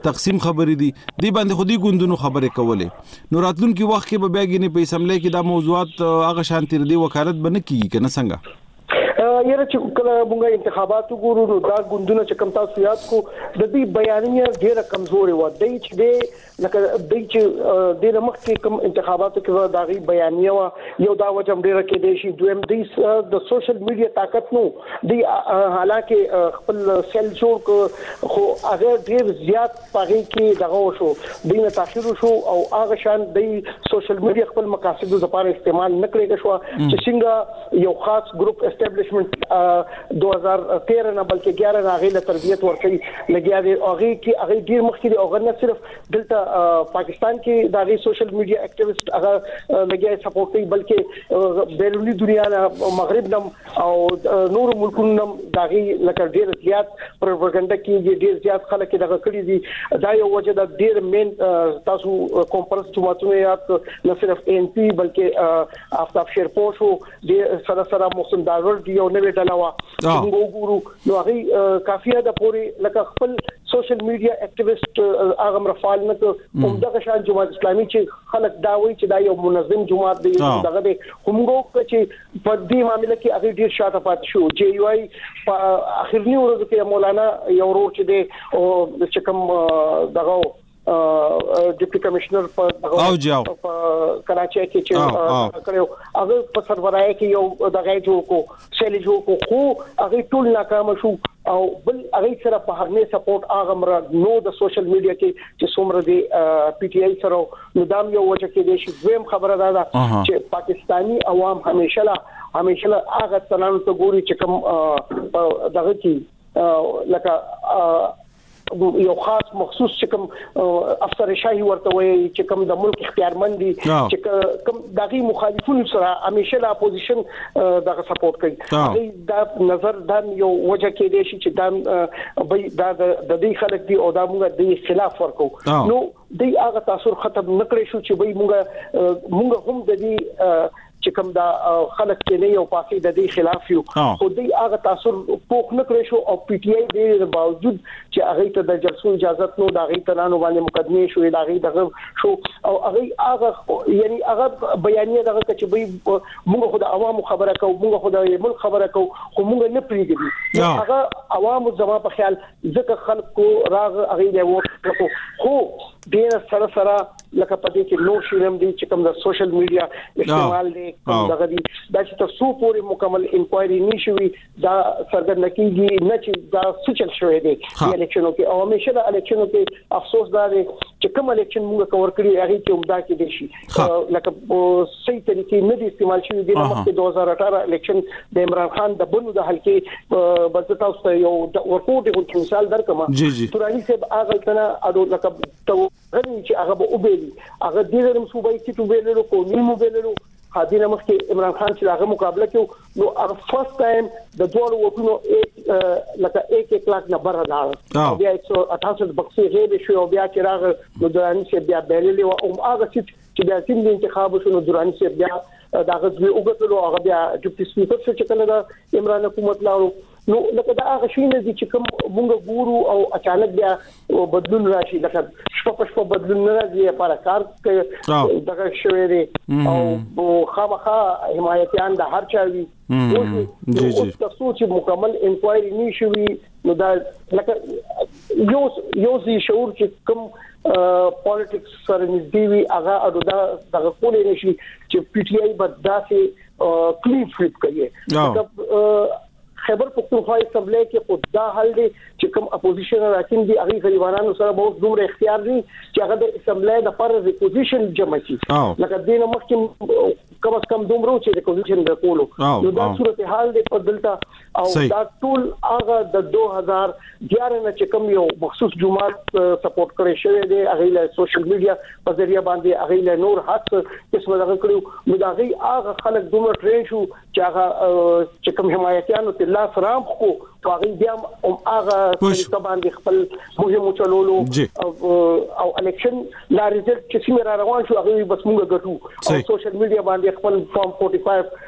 تقسیم خبرې دي دی باندې خو دې ګوندونو خبرې کولې نو راتلونکي وخت کې به بیا ګینې په اسمبلی کې دا موضوعات هغه شان تیر دی وکالت به نه کیږي کنه څنګه یره چې کله موږ انتخابات وګورو نو دا ګوندونه چې کم تاسو یاد کو د دې بیانیه ډیره کمزورې و د چې د لکه د چې د رمخ کې کم انتخاباتو کې دا غي بیانیه و یو دا وجه ډیره کې دي شي دویم د سوشل میډیا طاقت نو دی حالانکه خپل سیل جوړ کړ خو هغه ډیر زیات پاغي کې دغه وشو دی نه تاخير وشو او هغه شان دی سوشل میډیا خپل مقاصد لپاره استعمال نکړې شو چې څنګه یو خاص ګروپ اسټابلیشمنت 2013 نه بلکې 11 نه غیله تربیت ورکړي لګیا دی او هغه کې هغه ډیر مخکې دی او نه صرف دلته پاکستان کې دا غي سوشل میډیا اکټیویسټ هغه لګیا سپورټ کوي بلکې بیرونی دنیا نه مغرب نم او نور ملکونو نم داغي لکه ډیر زیات پروپاګاندا کیږي ډیر زیات خلک دغه کړی دي دا یو وجه د ډیر مین تاسو کوم پرس جماعتونه یاد نه صرف ان پی بلکې افتاب شیرپور شو د سره سره محسن داغر دی یو نوې ډله وا موږ وګورو نو هغه کافیه د پوری لکه خپل سوشل میډیا اکټیویست هغه مرفال نه کوم دغه شان جماعت اسلامي چې خلک دا وایي چې دا یو منظم جماعت دی دغه دی همغه چې په دې معامله کې هغه ډیر شاته پاتې شو جې یو آی په اخرنی ورځو کې مولانا یو ورور چې دی چې کوم دغه ډیپټي کمشنر په کراچۍ کې چې کړو هغه په سربراهي کې یو دغه جوړ کو سیل جوړ کو خو هغه ټول ناکام شو او بل هغه سره په هغه سپورټ هغه مر نو د سوشل میډیا کې چې څومره دی پی ټی آی سره نو دا هم یو وجه کې دی چې دویم خبره دا ده چې پاکستانی عوام همیشه لا همیشه لا هغه تنانو ته ګوري چې کوم دغه کی لکه یو خاص مخصوص چې کوم افسر شاهي ورته وي چې کوم د ملک اختیارمند دي چې کوم دغه مخالفون سره همیشه د اپوزیشن دغه سپورټ کوي دا نظر دا یو وجه کې دی چې دا د دې خلک دی او دا موږ د خلاف ورکو نو دی هغه تاثر ختم نکړې شو چې به مونږه مونږه هم د دې چې کوم دا خلک چې نه یو پاسې د دې خلاف یو خو دوی هغه تاثر پوښ نه کړی شو او پی ټی آی دې باوجود چې هغه ته د جلسو اجازه نو دا غي ترانو باندې مقدمه شو دا غي دغه شو او هغه هغه یعنی هغه بیانیه دغه چې به موږ خو د عوامو خبره کوو موږ خو د ملک خبره کوو خو موږ نه پریږدي هغه عوامو زما په خیال ځکه خلکو راغ هغه دی وو خو ډیر سره سره لکه پدې کې نور شیرم دي چې کوم د سوشل میډیا استعمال دي دغه دي دا چې تاسو پورې مکمل انکوایري نشوي دا سرګن کیږي نه چې دا سچل شوې دي الیکشنو کې او همیشه د الیکشنو کې افسوس دا دی چې کوم الیکشن موږ کور کړی هغه کې عمدہ کې دي شي لکه صحیح طریقې نه دي استعمال شوی د مخکې 2018 الیکشن د عمران خان د بنو د حلقې بس تاسو ته یو ورکو د مثال درکمه تورانی صاحب هغه تنه اډو لکه تو غني چې هغه به وبېلي هغه د لرم صوبایي سیټ وبېللو قومي وبېللو حادثه مخکې عمران خان چې هغه مقابله کوي نو فرست ټایم د دوه وټونو ایک لکه ایک ایک لاک نه بره لاړ بیا 168 بکسي غیر شو او بیا چې راغ نو درانی سي بیا بیللی او هم هغه چې بیا سیم انتخاب شو نو درانی سي بیا دا غزوی وګټلو هغه بیا ډیپټي سپیکر څخه چې کله دا عمران حکومت لاړو نو لکه دا هغه شي نه دي چې کوم مونږ ګورو او اچانک بیا بدلون راشي لکه شپه په شپه بدلون نه راځي لپاره کار کوي دغه شوی دی او خامخا حمایتيان د هر چا وي جی جی تاسو چې مکمل انکوایري نشوي نو دا لکه یو یو سي شعور چې کوم پالیټکس سره نږدې وي هغه اډو دا دغه کولې نشي چې پی ټی آی بداسي کلین سویپ کوي خیبر پختونخوا اسمبلی کې خود دا حل دی چې کوم اپوزیشن راکین دي هغه غریبانو سره به اوس دومره اختیار دي چې هغه د اسمبلی د پر اپوزیشن جمع شي لکه دینه مخکې کم از کم دومره چې د اپوزیشن د کولو نو دا صورتحال دی په دلته او دا ټول هغه د 2011 نه چې کوم یو مخصوص جماعت سپورټ کړی شوی دی هغه له سوشل میډیا په ذریعہ باندې هغه له نور هڅ قسم دغه کړو نو دا غي هغه خلک دومره ټرین شو چې هغه چې کوم حمایتيانو ته لاس رام خو هغه بیا هم هغه طریقه باندې خپل مهم چلولو او الیکشن لا ریزلټ چې څنګه روان شو هغه بس موږ ګټو او سوشل میډیا باندې خپل فارم 45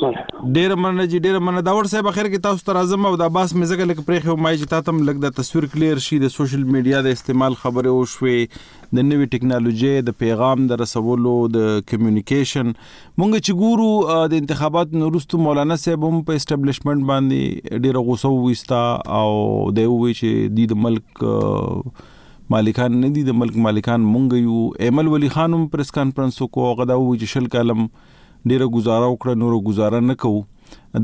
ډیره مننه جی ډیره مننه دا ور صاحب اخر کې تاسو ته راځم او دا باس مې زګه لک پرېخو ما چې تاسو هم لګ د تصویر کلیر شي د سوشل میډیا د استعمال خبره او شوي د نوې ټکنالوژي د پیغام د رسولو د کمیونیکیشن مونږ چې ګورو د انتخابات نورستو مولانا صاحب هم په اسټابلیشمنت باندې ډیره غوسه وستا او د وی چې د ملک مالکان نه دي د ملک مالکان مونږ یو ایمل ولی خانم پریس کانفرنس کو غدا وی چې شل کالم ډیره ګزاره وکړه نوره ګزاره نه کوو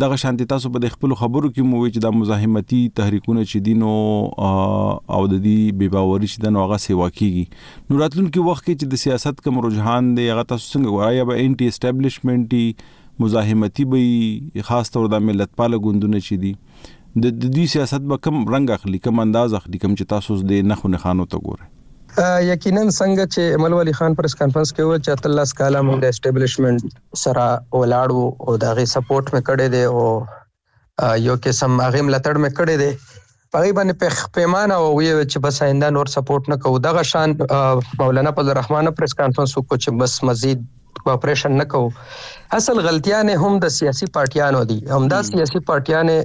دغه شانتي تاسو په خپل خبرو کې مو وی چې د مزاحمتي تحریکونه چې دین او د دې بې باوري چې د نوغه سیوا کیږي نو راتلونکي وخت کې چې د سیاست کوم رجحان دی هغه تاسو څنګه ګورای به انټي اسټابلیشمنټي مزاحمتي به خاص تور د ملت پاله ګوندونه چې دي د دوی سیاست به کوم رنګ اخلي کوم انداز اخلي کوم چې تاسو د نخو نخانو ته ګورئ یقینا څنګه چې امل ولی خان پرس کانفرنس کې و چې اتلس کاله موږ د اسټابلیشمنت سره ولاړ وو او دا غي سپورټ مې کړی دی او یو قسم هغه ملاتړ مې کړی دی په غي باندې پخ پیمانه او وی چې بس آینده نور سپورټ نه کوو دغه شان مولانا فضل الرحمن پرس کانفرنس وکړو چې بس مزید کوپریشن نه کوو اصل غلطیانې هم د سیاسي پارټیانو دي هم دا سیاسي پارټیانې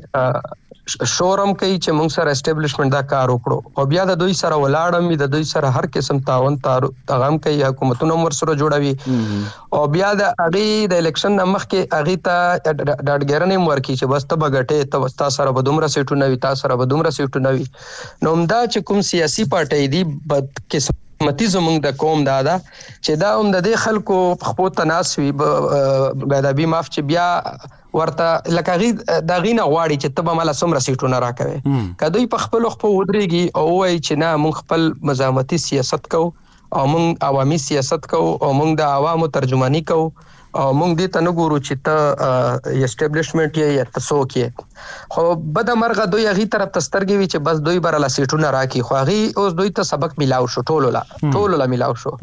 شورم کوي چې موږ سره اسټابلیشمنت دا کار وکړو او بیا د دوی سره ولاړم د دوی سره هر قسم تعاون تغم کوي حکومتونه مر سره جوړوي او بیا د اغي د الیکشن مخ کې اغي ته ډاډګرنې مور کی چې بس ته بغټه ته وستا سره به دومره سیټونه وي تاسو سره به دومره سیټونه وي نو همدا چې کوم سیاسي پارټي دي بد قسم متي زمونږ د قوم دا ده چې دا هم د دې خلکو په خپو تناس وي بیدابي معاف چې بیا ورته لکه غي دا غینه غواړي چې تبه مال سمره سیټونه راکوي کدی په خپل خپل ودرېږي او وای چې نه مونږ خپل مزاحمتي سیاست کو او مونږ عوامي سیاست کو او مونږ د عوامو ترجمانی کو او موږ دې ته نه ګورو چې ته اسټابلیشمنت یې یا ته څوک یې خو بد مرغه دوی هغه طرف ته سترګې وی چې بس دوی بر له سیټونه راکی خو هغه اوس دوی ته سبق ملاو شو ټولو لا ټولو لا ملاو شو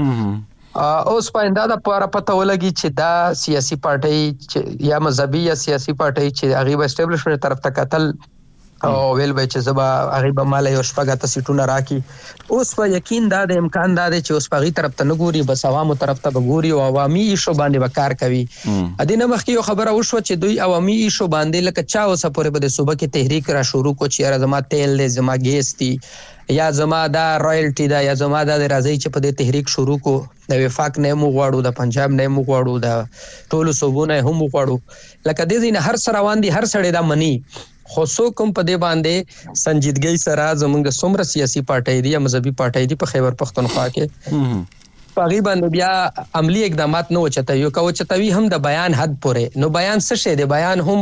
اوس پاینده د پاره پته ولګي چې دا سیاسي پارټي یا مذهبي یا سیاسي پارټي چې هغه اسټابلیشمنت طرف ته قتل او ویل به چې زبا هغه به مال یو شپږ ته سیټونه راکی اوس په یقین دا د امکان دا دی چې اوس په غي طرف ته نه ګوري بس عوامو طرف ته ګوري او عوامي ایشو باندې به کار کوي ا دې نه مخکې یو خبره وشو چې دوی عوامي ایشو باندې لکه چا اوسه پورې به د صوبه کې تحریک را شروع کو چې زما تیل دی زما ګیس دی یا زما دا رایلټي ده یا زما دا د راځي چې په دې تحریک شروع کو د وفاق نه هم وغواړو د پنجاب نه هم وغواړو د ټولو صوبو نه هم وغواړو لکه دې ځای نه هر څه روان دي هر سړی دا مني خو څوک هم په دې باندې سنجیدګۍ سره زمونږ څومره سیاسي پارټۍ دي یا مذهبي پارټۍ دي په خیبر پښتونخوا کې په هغې باندې بیا عملی اقدامات نه وچتوي او که وچتوي هم د بیان حد پورې نو بیان څه شی دی بیان هم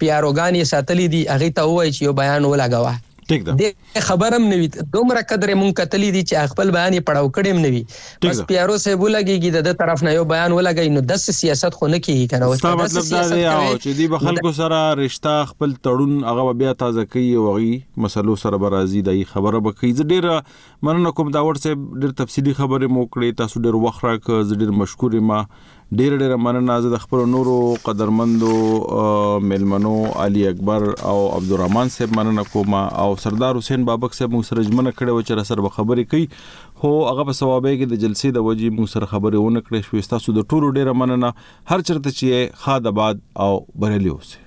پیاروګان یې ساتلی دي هغې ته ووایي چې یو بیان ولګوه ټیک ده دې خبرم نه وي دومره قدرې مونږ کتلې دي چې خپل بیان یې پړاو کړی هم نه وي بس پیارو صاحب ولګېږي د ده طرف نه یو بیان ولګي نو داسې سیاست خو نه کېږي که نه ستا مطلب دا دی چې دوی به خلکو سره رشته خپل تړون هغه بیا تازه کوي او هغوی مسلو سره به راځي دای خبره به کوي زه ډېره مننه کوم داوړ صاحب ډېر تفصیلي خبرې مو کړې تاسو ډېر وخت راکړ زه ډېر مشکور یم ډیره ډیره مننه زه د خپل نورو قدرمندو ملمنو علي اکبر او عبدالرحمن صاحب مننه کوم او سردار حسین بابک صاحب موږ سره جمنه کړي و چې را سره به خبرې کوي خو هغه په ثوابه کې د جلسې د وجې موږ سره خبرې ونه کړې شوې تاسو د ټولو ډیره مننه هر چرته چې خاد آباد او بریالي اوسئ